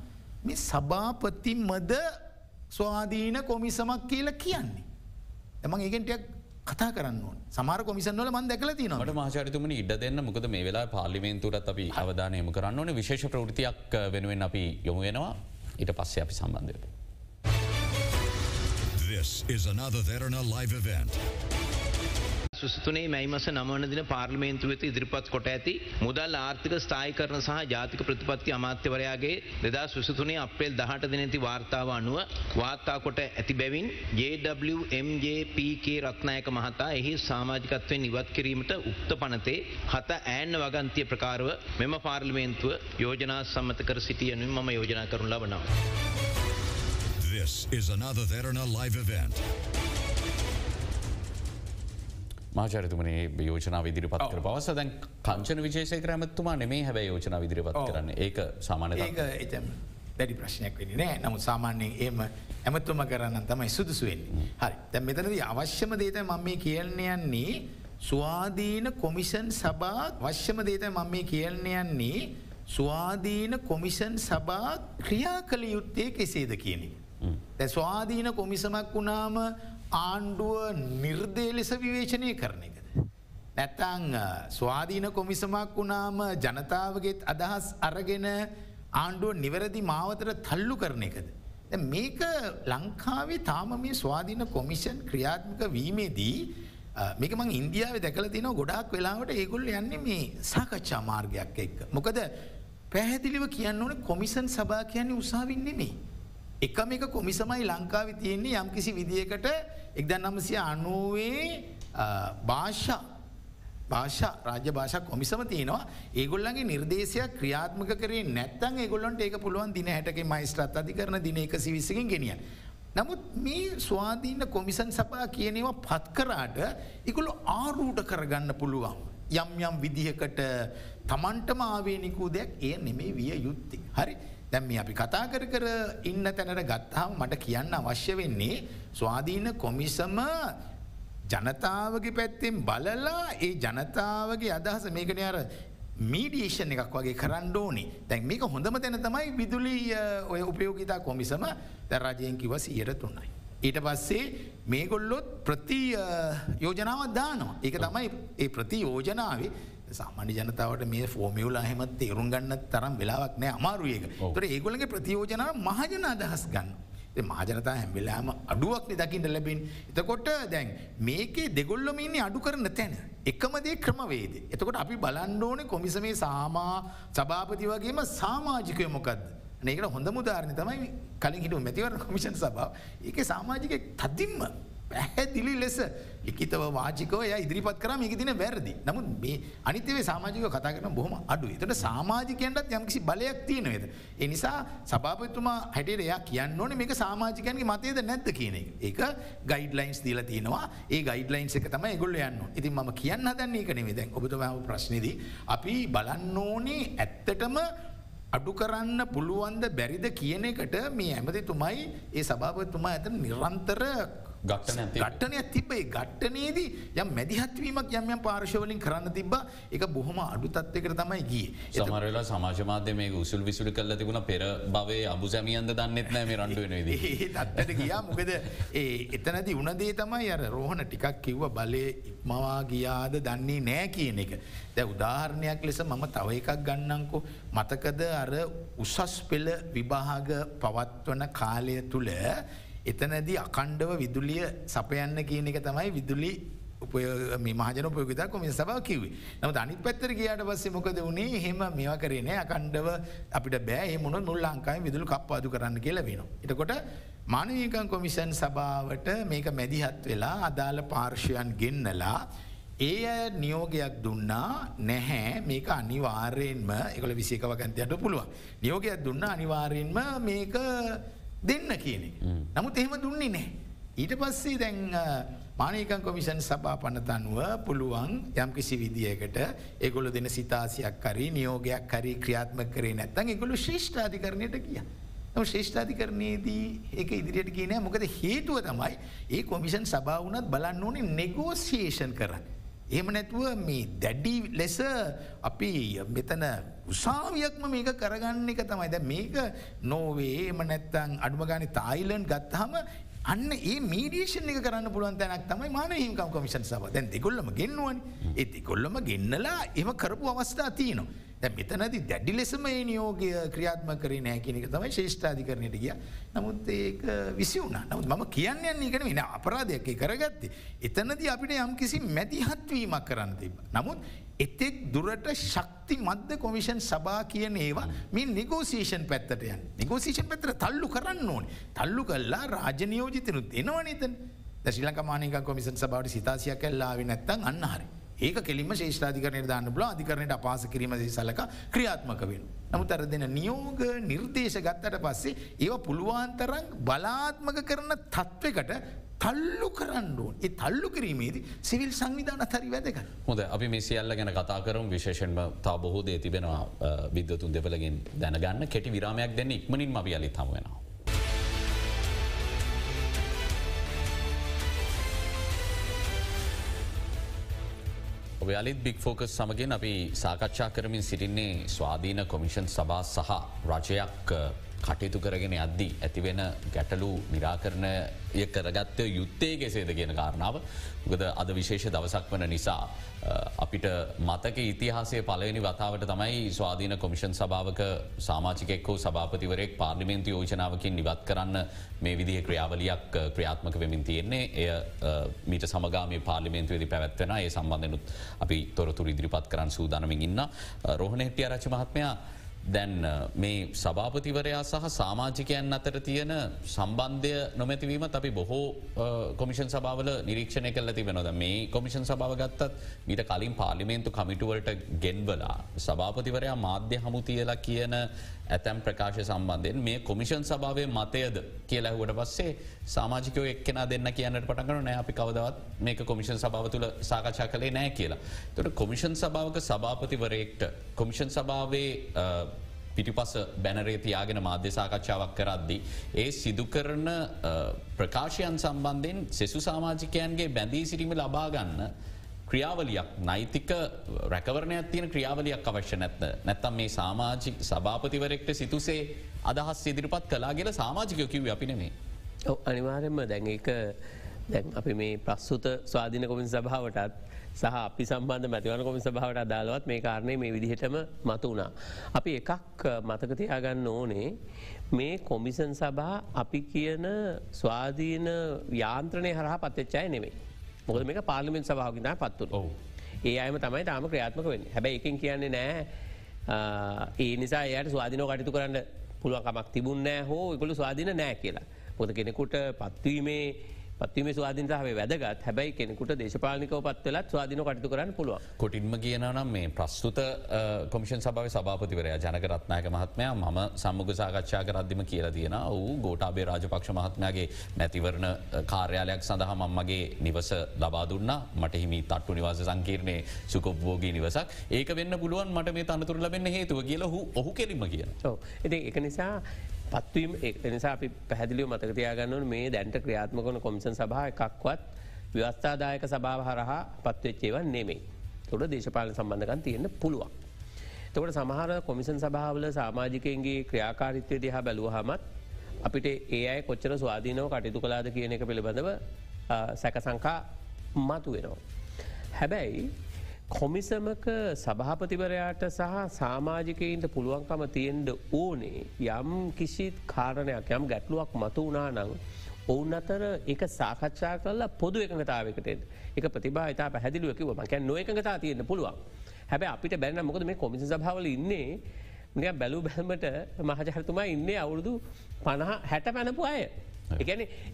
මේ සභාපති මද ස්වාධීන කොමිසමක් කියලා කියන්නේ. එමං ඒකෙන්ටයක් කතා කරන්න සමාර කොමිසන්වල මන් දැකල තිනට මාචරිතුමන ඉඩ දෙන්න මොකද මේ වෙලා පාලිමේන්තුරත් අපි අවධානයම කරන්න ඕන විශේෂ ප්‍රෘතියක් වෙනුවෙන් අපි යොමු වෙනවා ඊට පස්සේ අපි සම්බන්ධයට. This is another Verana live event. සුසතුනේ මැයිමස නමවන දින පාර්ලිමේන්තු වෙත ඉදිරිපත් කොට ඇති මුදල් ආර්ථික ස්ථායි කරන සහ ජාතික ප්‍රතිපත්ති අමාත්‍යවරයාගේ දෙදා සුසතුනේ අපේල් දහට දිනති වාර්තාව අනුව වාර්තා කොට ඇති බැවින් JWMJPK රත්නායක මහතා එහි සාමාජිකත්වයෙන් ඉවත් කිරීමට උක්ත පනතේ හත ෑන්න වගන්තිය ප්‍රකාරව මෙම පාර්ලිමේන්තුව යෝජනා සම්මත කර සිටියනුව මම යෝජනා කරනු ලබනවා. This is another Verana live event. මාචරතුමනේ යෝජනා විදිරිපත් කර පවස දැන් කංචන විශේෂය කරමත්තුමා නෙමේ හැබැ යෝජනා විදිරිපත් කරන්න. ඒක සාමාන ඒක එතම් දැඩි ප්‍රශ්නයක් වෙන නෑ. නමුත් සාමාන්‍යයෙන් ඒම ඇමතුම කරන්න තමයි සුදුසුවෙන්. හරි. තැ මෙතනද අවශ්‍යම දේත මම මේ කියන්නයන්නේ ස්වාධීන කොමිෂන් සභා වශ්‍යම දේත මම මේ කියන්නයන්නේ ස්වාධීන කොමිෂන් සභා ක්‍රියා කළ යුත්තේ කෙසේද කියනෙ. ස්වාධීන කොමිසමක් වුණාම ආණ්ඩුව නිර්දේ ලෙස විවේචනය කරන එකද. නැත්තං ස්වාධීන කොමිසමක් වුණාම ජනතාවගේත් අදහස් අරගෙන ආණ්ඩුව නිවැරදි මාවතර තල්ලු කරන එකද. මේක ලංකාවේ තාම මේ ස්වාධීන කොමිෂන් ක්‍රියාත්මක වීමේදී මේක මං ඉන්දියාව දැකල තින ගොඩක් වෙලාවට ඒගොල්ල යන්නේ මේ සාකච්ඡා මාර්ගයක් එක්ක. මොකද පැහැදිලිව කියන්න ඕන කොමිසන් සභා කියන්නේ උසාවින් නෙමේ. එකම එක කොමිසමයි ලංකාව තියෙන්නේ යම් කිසි විදිකට එක්දන් නමසය අනුවේ භාෂා භාෂා රාජ්‍ය භාෂා කොමිසම තියෙනවා ඒගොල්ලන්ගේ නිර්දේශයක් ක්‍රියාත්මක කරේ නැත්තන් ඒගොල්ලන්ට ඒක පුළුවන් දින හැටක මයිස්ට්‍රත් අධි කරන දින එක සිවිසකින් ගෙනිය. නමුත් මේ ස්වාධීන කොමිසන් සපා කියනවා පත් කරාට ඉකුළු ආරූට කරගන්න පුළුවන්. යම් යම් විදිහකට තමන්ටම ආවේනිකූ දෙයක් එය නෙමේ විය යුත්තේ. හරි දැම්ම අපි කතා කර කර ඉන්න තැනට ගත්තාම මට කියන්න අවශ්‍ය වෙන්නේ ස්වාධීන කොමිසම ජනතාවගේ පැත්තෙන් බලලා ඒ ජනතාවගේ අදහස මේකන අර මීඩියේෂන් එකක් වගේ කරන්න ඕනේ දැන් මේක හොඳම තැන තමයි විදුලි ඔය උපයෝගිතා කොමිසම දැරජයෙන් කිව සියට තුන්නයි. ඊට පස්සේ මේගොල්ලොත් ප්‍රති යෝජනාවත් දානවා. ඒක තමයි ඒ ප්‍රති යෝජනාවේ සාමාන්‍ය ජනතාවට මේ ෆෝමියුලා හෙමත් තේරුම් ගන්න තරම් වෙලාවක් නෑ අමාරුවක තොර ඒගොලගේ ප්‍රතියෝජනාව මහජන අදහස් ගන්න. මාජනතා හැම්වෙලාම අඩුවක්න දකිට ලැබින්. එතකොට දැන් මේකේ දෙගොල්ලොමන්නේ අඩු කරන තැන. එකමදේ ක්‍රමවේද. එතකොට අපි බලන්ඩෝන කොමිසමේ සාමා සභාපති වගේම සාමාජිකය මොකක්ද. ඒකට හොඳ මුදාරණ තමයි කලින් හිටු මැතිවර කොමිෂන් සභාව ඒක සාමාජික තදිම්ම පැහැදිලි ලෙස ලිකිතව වාචිකව ය ඉදිරිපත් කරම එක තින වැරදි. නමුත් මේ අනිතවේ සාමාජික කතා කරන බොහම අඩු එතට සාමාජිකයන්ටත් යම්කිසි බලයක් තියෙනවේද. එනිසා සභාපතුමා හැටියට එයා කියන්න ඕන මේක සාමාජිකයන්ගේ මතයද නැද්ද කියන එක. ඒක ගයිඩ්ලයින්ස් දීල තියෙනවා. ඒ ගයිඩ්ලයින්ස් එක තම ගොල්ල යන්න. ඉතින් ම කියන්න දන්නේ කනෙේ දැන් ඔබතුමාව ප්‍රශ්නදී අපි බලන්න ඕනේ ඇත්තටම අඩු කරන්න පුළුවන්ද බැරිද කියන එකට මේ ඇමතිතුමයි ඒ සභාපතුමා ඇත නිරන්තර ගට්ටනය තිබේ ගට්ටනේදී යම් මැදිහත්වීමක් යම්යම් පාර්ශවලින් කරන්න තිබ එක බොහොම අඩු තත්වකට තමයි ගිය. සමරලා සමාජමාධ්‍ය මේ උසුල් විසුලි කල්ල තිබුණ. පෙර බවේ අබු සැමියන්ද දන්නෙත් නෑ මේ රන්ඩුවනද <laughs> තත්ට ගියා. මොකද ඒ එතනති උනදේ තමයි අර රෝහණ ටිකක් කිව්ව. බලය ඉක්මවා ගියාද දන්නේ නෑ කියන එක. දැ උදාහරණයක් ලෙස මම තව එකක් ගන්නංකෝ මතකද අර උසස් පෙළ විභාග පවත්වන කාලය තුළ එතනැදි අකණ්ඩව විදුලිය සපයන්න කියන එක තමයි විදුලි මේ මහජන උපයෝගතා කොමින් සබා කිවේ නමුත් අනි පැත්තර කියට පස්සේ මොකද වුණේ හෙම මේවා කරනේ අකණ්ඩව අපිට බෑ. මුණ මුල් ලංකායි විදුලු කප්පාදු කරන්න කියලා වෙන. එතකොට මනයකන් කොමිෂන් සභාවට මේක මැදිහත් වෙලා අදාළ පාර්ශයන් ගෙන්නලා ඒ අය නියෝගයක් දුන්නා නැහැ. මේක අනිවාර්යෙන්ම එකල විසිකව ගැන්තයට පුළුවන්. නියෝගයක් දුන්න අනිවාර්යෙන්ම මේක දෙන්න කියනෙ. නමුත් එහෙම දුන්නේ නෑ. ඊට පස්සේ දැන් මානකන් කොමිෂන් සභා පනතනුව පුළුවන් යම් කිසි විදිියකට එගොල දෙන සිතාසියක් කරී නියෝගයක් කරී ක්‍රියාත්ම කරේ නැත්තන් එගොලු ශේෂ්ඨාධිකරණයට කිය. ශේෂ්ඨාධිකරණයේදී ඒක ඉදිරියට කියන මොකද හේතුව තමයි ඒ කොමිෂන් සභාවනත් බලන්න ඕනේ නෙගෝසිේෂන් කරන්න. එහෙම නැතුව මේ දැඩ්ඩි ලෙස අපි මෙතන උසාවියක්ම මේක කරගන්න එක තමයි. ද මේක නෝවේ එම නැත්තං අඩුමගානි තායිලන්් ගත්තහම අන්න ඒ මීඩියේෂන් එක කරන්න පුළුවන් තැනක් තමයි මාන හිකම් කොමිෂන් සබ දැන් දෙකොල්ලම ගෙන්නුවන්. ඒති කොල්ලම ගෙන්නලා එම කරපු අවස්ථා තියනවා. දැ මෙතනති දැඩි ලෙසම ඒ නියෝගය ක්‍රියාත්ම කරේ නෑ කෙනෙක තමයි ශේෂ්ඨාධිකරණයට ගිය නමුත් ඒක විසි වුණ නමුත් මම කියන්න යන්නේ කන වෙන අපරාධයක් කරගත්තේ. එතනද අපිට යම් කිසි මැදිහත්වීමක් කරන්න තිබ. නමුත් එතෙක් දුරට ශක්ති මධ්‍ය කොමිෂන් සභා කියන ඒවා මේ නිගෝසේෂන් පැත්තට යන් නිගෝසේෂන් පැතර තල්ලු කරන්න ඕන තල්ලු කල්ලා රාජනයෝජිතනුත් එනවනතන් ශ්‍රීලක මානක කොමිසන් සබවට සිතාසියක් කල්ලාව නැත්තන් අන්න හරි. ඒක කෙලිම ශේෂ්ඨාධිකරණයට දාන්න බල අධිකරණයට අපාස කිරීම සලක ක්‍රියාත්මක වෙන. නමුත් අර දෙන නියෝග නිර්දේශ ගත්තට පස්සේ ඒව පුළුවන්තරන් බලාත්මක කරන තත්ත්වකට තල්ලු කරන්නුවන් ඒ තල්ලු කිරීමේදී සිවිල් සංවිධාන තරි වැදක. හොද අපි මේ සියල්ල ගැන කතා කරම් විශේෂෙන්ම තා බොහෝ දේ තිබෙනවා විද්‍යතුන් දෙවලගෙන් දැනගන්න කෙටි විරාමයක් දෙන්න ඉක්මනින් මබි අලි තමුවෙනවා. ඔබ අලිත් බික් ෆෝකස් සමගින් අපි සාකච්ඡා කරමින් සිටින්නේ ස්වාධීන කොමිෂන් සභා සහ රජයක් කටයුතු කරගෙන අද්දී ඇතිවෙන ගැටලු නිරාකරණය කරගත්තය යුත්තේ කෙසේද කියන කාරණාව. ගද අද විශේෂ දවසක් වන නිසා අපිට මතක ඉතිහාසේ පලවෙනි වතාවට තමයි ස්වාධීන කොමිෂන් සභාවක සාමාචිකෙක්කෝ සභාපතිවරෙක් පාර්ලිමේන්තු යෝජනාවකින් නිවත් කරන්න මේ විදිහ ක්‍රියාවලියක් ක්‍රියාත්මක වෙමින් තියෙන්නේ. එය මීට සමගාමේ පාර්ලිමේන්තුවේදි පැවැත්වෙන ඒ සම්බන්ධනුත් අපි තොරතුර ඉදිරිපත් කරන්න සූදානමින් ඉන්න රෝහණෙටිය රච මහත්මයා දැන් මේ සභාපතිවරයා සහ සාමාජිකයන් අතර තියෙන සම්බන්ධය නොමැතිවීම අපි බොහෝ කොමිෂන් සභාවල නිරීක්ෂණය කල තිබෙනොද මේ කොමිෂන් සභාව ගත්තත් මීට කලින් පාලිමේන්තු කමිටුවලට ගෙන්වලා සභාපතිවරයා මාධ්‍ය හමු තියලා කියන ඇතැම් ප්‍රකාශ සම්බන්ධයෙන් මේ කොමිෂන් සභාවේ මතයද කියලැහුවට පස්සේ සාමාජිකයෝ එක්කෙන දෙන්න කියන්නට පටකර නෑ අපි කවදවත් මේක කොමිෂන් සභාව තුළ සාකච්ඡා කළේ නෑ කියලා. තොට කොමිෂන් සභාවක සභාපතිවරයෙක්ට කොමිෂන් සභාවේ පිටිපස බැනරේ තියාගෙන මාධ්‍ය සාකච්ඡාවක් කරද්දි. ඒ සිදු කරන ප්‍රකාශයන් සම්බන්ධයෙන් සෙසු සාමාජිකයන්ගේ බැඳී සිරීම ලබාගන්න ක්‍රියාවලියක් නෛතික රැකවරණයක් තියෙන ක්‍රියාවලියක් අවශ්‍ය නැත්ත නැත්තම් මේ සාමාජික සභාපතිවරෙක්ට සිතුසේ අදහස් ඉදිරිපත් කලාගල සාමාජිකය කිව් අපි නෙමේ. අනිවාරෙන්ම දැන් එක දැන් අපි මේ ප්‍රස්තුත ස්වාධීන කොමින් සභාවටත් සහ අපි සම්බන්ධ මැතිවන කොමින් සභාවට අදාලවත් මේ කාරණය මේ විදිහටම මතු වුණා. අපි එකක් මතකතියාගන්න ඕනේ මේ කොමිසන් සභා අපි කියන ස්වාධීන යාන්ත්‍රණය හරහා පත්තච්චාය නෙවෙයි. මොකද මේක පාර්ලිමෙන් සභාවකිනා පත්තුන ඒ අයම තමයි තාම ක්‍රියාත්මක වෙන් හැබැ එකින් කියන්නේ නෑ ඒ නිසා එයට ස්වාධනෝ කටයුතු කරන්න පුළුවන්කමක් තිබුන්නෑ හෝ එකළු ස්වාධන නෑ කියලා. පොද කෙනෙකුට පත්වීමේ පත්වීම ස්වාධීනතාව වැදගත්. හැබැයි කෙනෙකුට දේශපාලිකව පත්වලත් ස්වාධන කටතු කරන්න පුළුව කොටින්ම කියනම් මේ ප්‍රස්තුත කොමිෂන් සභාව සභාපතිවරය ජනකරත්නායක මහත්මයා මම සම්මුග සාකච්ඡා කරද්දිම කියලා තියෙන වූ ගෝටාබේ රාජපක්ෂ මහත්මයාගේ මැතිවරණ කාර්යාලයක් සඳහා මම්මගේ නිවස ලබා දුන්න. මට හිමි තට්ටු නිවාස සංකීර්ණය සුකොබ්බෝගී නිවසක්. ඒක වෙන්න පුළුවන් මට මේ තනතුර ලබෙන්න හේතුව කියලා ඔහු කෙලිම කියන. ඉති එක නිසා පත්වීම එනිසා අපි පැහැදිලිව මතකතියාගන්නවන මේ දැන්ට ක්‍රියාත්මකන කොමිසන් සභහ එකක්වත් ව්‍යවස්ථාදායක සභාව හරහා පත්වෙච්චේවන් නෙමෙයි. තොට දේශපාල සම්බන්ධකන් තියෙන්න්න පුළුවන්. තකට සමහර කොමිසන් සභාවල සාමාජිකයන්ගේ ක්‍රියාකාරිත්වය දිහා බැලුව හමත් අපිට ඒ අය කොච්චර ස්වාධීනව කටයුතු කලාද කියන එක පිළිබඳව සැකසංකා මතු වෙනවා. හැබැයි කොමිසමක සභාපතිවරයාට සහ සාමාජිකයින්ට පුළුවන්කම තියෙන්ට ඕනේ යම් කිසිත් කාරණයක් යම් ගැටලුවක් මතු වනා නං ඔවුන් අතර එක සාකච්ඡා කරලා පොදු එකඟතාවකට එක ප්‍රතිබා තා පැහැදිලුවකිව මකැන් නො එකඟතා තියෙන්න්න පුළුවන්. හැබැ අපිට බැන්න මොකද මේ කොමිසි සභාවල ඉන්නේ? නිය බැලු බැල්මට මහජහතුමා ඉන්න අවුරුදු පණහ හැට පැනපු අය.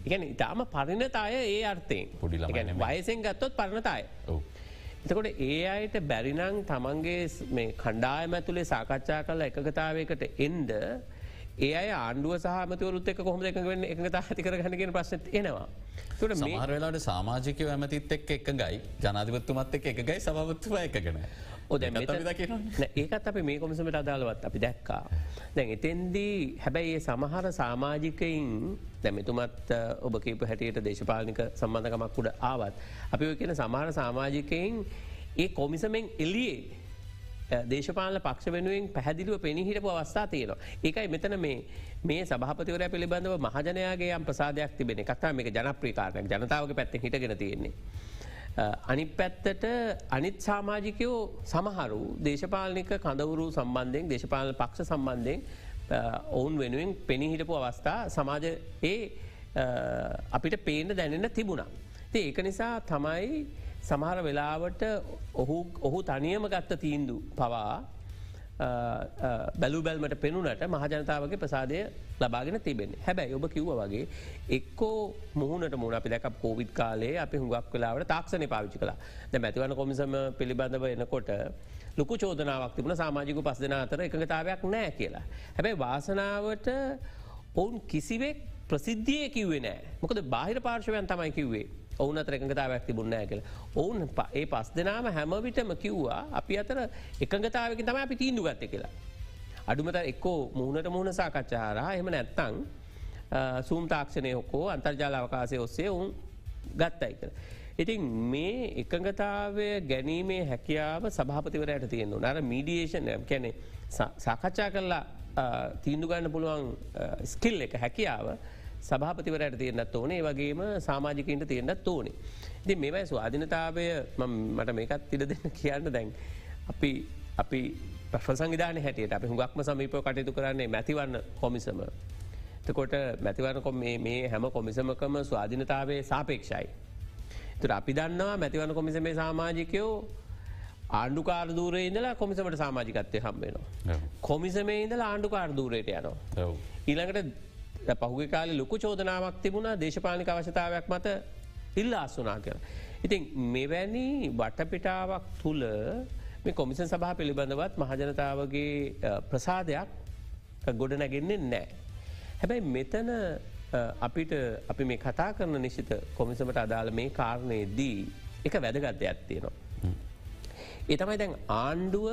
එකන ඉතාම පරිණතාය ඒ අර්ථයෙන්. පොඩිලම වයසෙන් ගත්තොත් පරණතාය. එතකොට ඒ අයට බැරිනං තමන්ගේ මේ කණ්ඩායම ඇතුළේ සාකච්ඡා කල එකගතාවයකට එන්ඩ ඒ අය ආණ්ඩුව සහමතවරුත් එක කොහොම එක වෙන්න එකතා ඇතිකර ගන්නගෙන ප්‍රශ්න එනවා. තුට මහරවෙලාට සාමාජික ඇමතිත් එක් එක ගයි ජනාධිපත්තුමත් එක එක ගයි සභවත්තුව එකගෙන. ඒකත් අප මේ කොමිසමට අදාළවත් අපි දැක්කා. දැන් එතෙන්දී හැබැයි ඒ සමහර සාමාජිකයින් දැමතුමත් ඔබ කීප හැටියට දේශපාලනික සම්බන්ධකමක් උඩ ආවත්. අපි ඔය කියන සමහර සාමාජිකයින් ඒ කොමිසමෙන් එලියේ දේශපාල පක්ෂ වෙනුවෙන් පැහදිලිව පෙනහිටපු අවස්ථා තියෙනවා. ඒකයි මෙතන මේ මේ සභහපතිවර පිළිබඳව මහජනයාගේ යම් ප්‍රසාදයක් තිබෙන කතා මේ ජනප්‍රීකාරණයක් ජනතාවක පැත්තෙන් හිටගෙන තියෙන්නේ. අනි පැත්තට අනිත් සාමාජිකයෝ සමහරු දේශපාලනික කඳවුරු සම්බන්ධයෙන් දේශපාලන පක්ෂ සම්බන්ධයෙන් ඔවුන් වෙනුවෙන් පෙනහිටපු අවස්ථා සමාජ ඒ අපිට පේන දැනෙන්න තිබුණා. ඒක නිසා තමයි සමහර වෙලාවට ඔහු ඔහු තනියම ගත්ත තීන්දු පවා බැලු බැල්මට පෙනුනට මහජනතාවගේ ප්‍රසාදය ලබාගෙන තිබෙන්නේ. හැබැයි ඔබ කිව්ව වගේ එක්කෝ මුහුණට මුණ අපි දැක කෝවිත් කාලේ අපි හුඟක් වෙලාවට තාක්ෂණය පාවිච්චි කලා ද මැතිවන කොමිසම පිළිබඳව එනකොට ලොකු චෝදනාවක් තිබුණ. සාමාජික පස් දෙන අතර එකඟතාවයක් නෑ කියලා. හැබැයි වාසනාවට ඔවුන් කිසිවෙක් ප්‍රසිද්ධිය කිව්වේ නෑ මොකද බාහිර පාර්ශවයන් තමයි කිව්වේ. ඔවුන තරකතාවක් තිබුන්නෑ කියල. ඔවුන් ඒ පස් දෙනාම හැමවිටම කිව්වා අපි අතර එකගතාවක තම අපි තීන්දු ගත්ත කියලා. අඩුමත එක්කෝ මුහුණට මුහුණ සාකච්ඡාරා එම නැත්තං සූම් තාක්ෂණය හොකෝ අන්තර්ජාල අවකාසය ඔස්සේ ඔවුන් ගත්තයි කළ. ඉතින් මේ එකඟතාවය ගැනීමේ හැකියාව සභාපතිවරයට තියෙන්න්නු නර මීඩියේෂන් කැනෙ සාකච්ඡා කරලා තීන්දු ගන්න පුළුවන් ස්කිල් එක හැකියාව සභාපතිවරයට තියෙන්න්නත් ඕනේ වගේම සාමාජිකන්ට තියෙන්න්නත් ඕනේ. ඉති මෙවයි ස්වාධනතාවය මට මේකත් තිර දෙන්න කියන්න දැන්. අපි අපි ප්‍රසංවිධාන හැටියට අපි හුඟක්ම සමීප කටයුතු කරන්නේ මැතිවන්න කොමිසම. තකොට මැතිවරණ කොම මේ හැම කොමිසමකම ස්වාධීනතාවේ සාපේක්ෂයි. තුර අපි දන්නවා මැතිවන කොමිසමේ සාමාජිකයෝ ආණ්ඩුකාර දූරේ ඉඳලා කොමිසමට සාමාජිකත්වය හම්බේනවා. කොමිසමේ ඉඳල ආණ්ඩුකාර දූරයට යනවා. ඊළඟට පහුග කාල ලොකු චෝදනාවක් තිබුණා දේශපාලික අවශ්‍යතාවයක් මත ඉල්ල අස්සුනා කියලා. ඉතින් මෙවැනි වටපිටාවක් තුළ මේ කොමිසන් සභහ පිළිබඳවත් මහජනතාවගේ ප්‍රසාදයක් ගොඩ නැගෙන්නේ නෑ. හැබැයි මෙතන අපිට අපි මේ කතා කරන නිශ්ිත කොමිසමට අදාළ මේ කාරණයේදී එක වැදගත්ය ඇත්තියෙනවා. එතමයි දැන් ආණ්ඩුව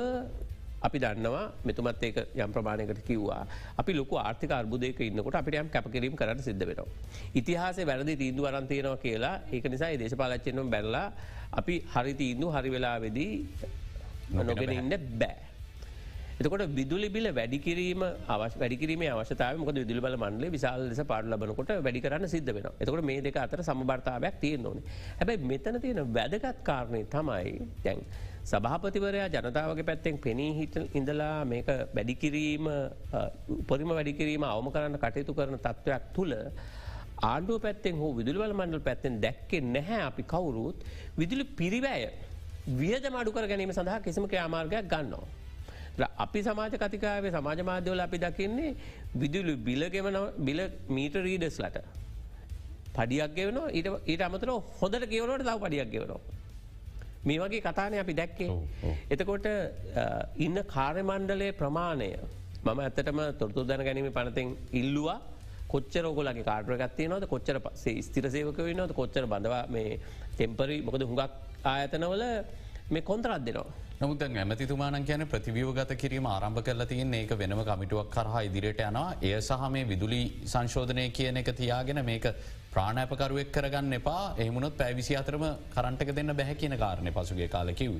අපි දන්නවා මෙතුමත් ඒක යම් ප්‍රමාණයකට කිව්වා අපි ලොක ආර්ථික අර්බුදයක ඉන්නකොට අපිට යම් කැපකිරීම කරන්න සිද්ධ වෙනවා. ඉතිහාසේ වැරදි තීන්දු අරන්තියනවා කියලා ඒක නිසා දේශපාලච්චයනම් බැල්ලා අපි හරි තීන්දු හරි වෙලාවෙදී නොගෙන ඉන්න බෑ. එතකොට විදුලි බිල වැඩිකිරීම අවශ වැඩිකිරීම අවශතාව මොක විදුලි බල මන්ලේ විශාල ලෙස පාඩ ලබනකොට වැඩි කරන්න සිද්ධ වෙන එතකොට මේ දෙක අතර සමබර්තාවයක් තියෙන ඕනේ හැබැයි මෙතන තියෙන වැදගත් කාරණය තමයි දැන් සභාපතිවරයා ජනතාවගේ පැත්තෙන් පෙනී හිට ඉඳලා මේක වැඩිකිරීම උපරිම වැඩිකිරීම අවම කරන්න කටයුතු කරන තත්ත්වයක් තුළ ආණ්ඩුව පැත්තෙන් හෝ විදුලිවල මණ්ඩල් පැත්තෙන් දැක්කේ නැහැ අපි කවුරුත් විදුලි පිරිවෑය වියද මඩුකර ගැනීම සඳහා කිසිම ක්‍රාමාර්ගයක් ගන්නවා. අපි සමාජ කතිකාවේ සමාජ මාධ්‍යවල අපි දකින්නේ විදුලු බිලගෙවන බිල මීට රීඩස්ලට. පඩියක් ගෙවනවා ඊට අමතර හොඳට කියවනට තව පඩියක් ගෙවනවා. මේ වගේ කතානය අපි දැක්කේ. එතකොට ඉන්න කාර්යමණ්ඩලය ප්‍රමාණය මම ඇත්තටම තොරතු දැන ගැනීම පනතෙන් ඉල්ලවා කොච්චර ඔගොලගේ කාර්යගත්තය නොද කොච්චර පසේ ස්තිරසේවක නොද කොච්චර බඳවා මේ තෙම්පරි මොකද හුඟක් ආයතනවල මේ කොන්තරත් දෙනවා. නමුත් ඇමතිතුමාන කියන ප්‍රතිවියෝගත කිරීම ආරම්භ කරලා තියන්නේ ඒක වෙනම කමිටුවක් කරහා ඉදිරියට යනවා. එය සහ මේ විදුලි සංශෝධනය කියන එක තියාගෙන මේක ප්‍රාණෑපකරුවෙක් කරගන්න එපා. එහමුණොත් පැවිසි අතරම කරන්ටක දෙන්න බැහැ කියන කාරණය පසුගේ කාලකිව්.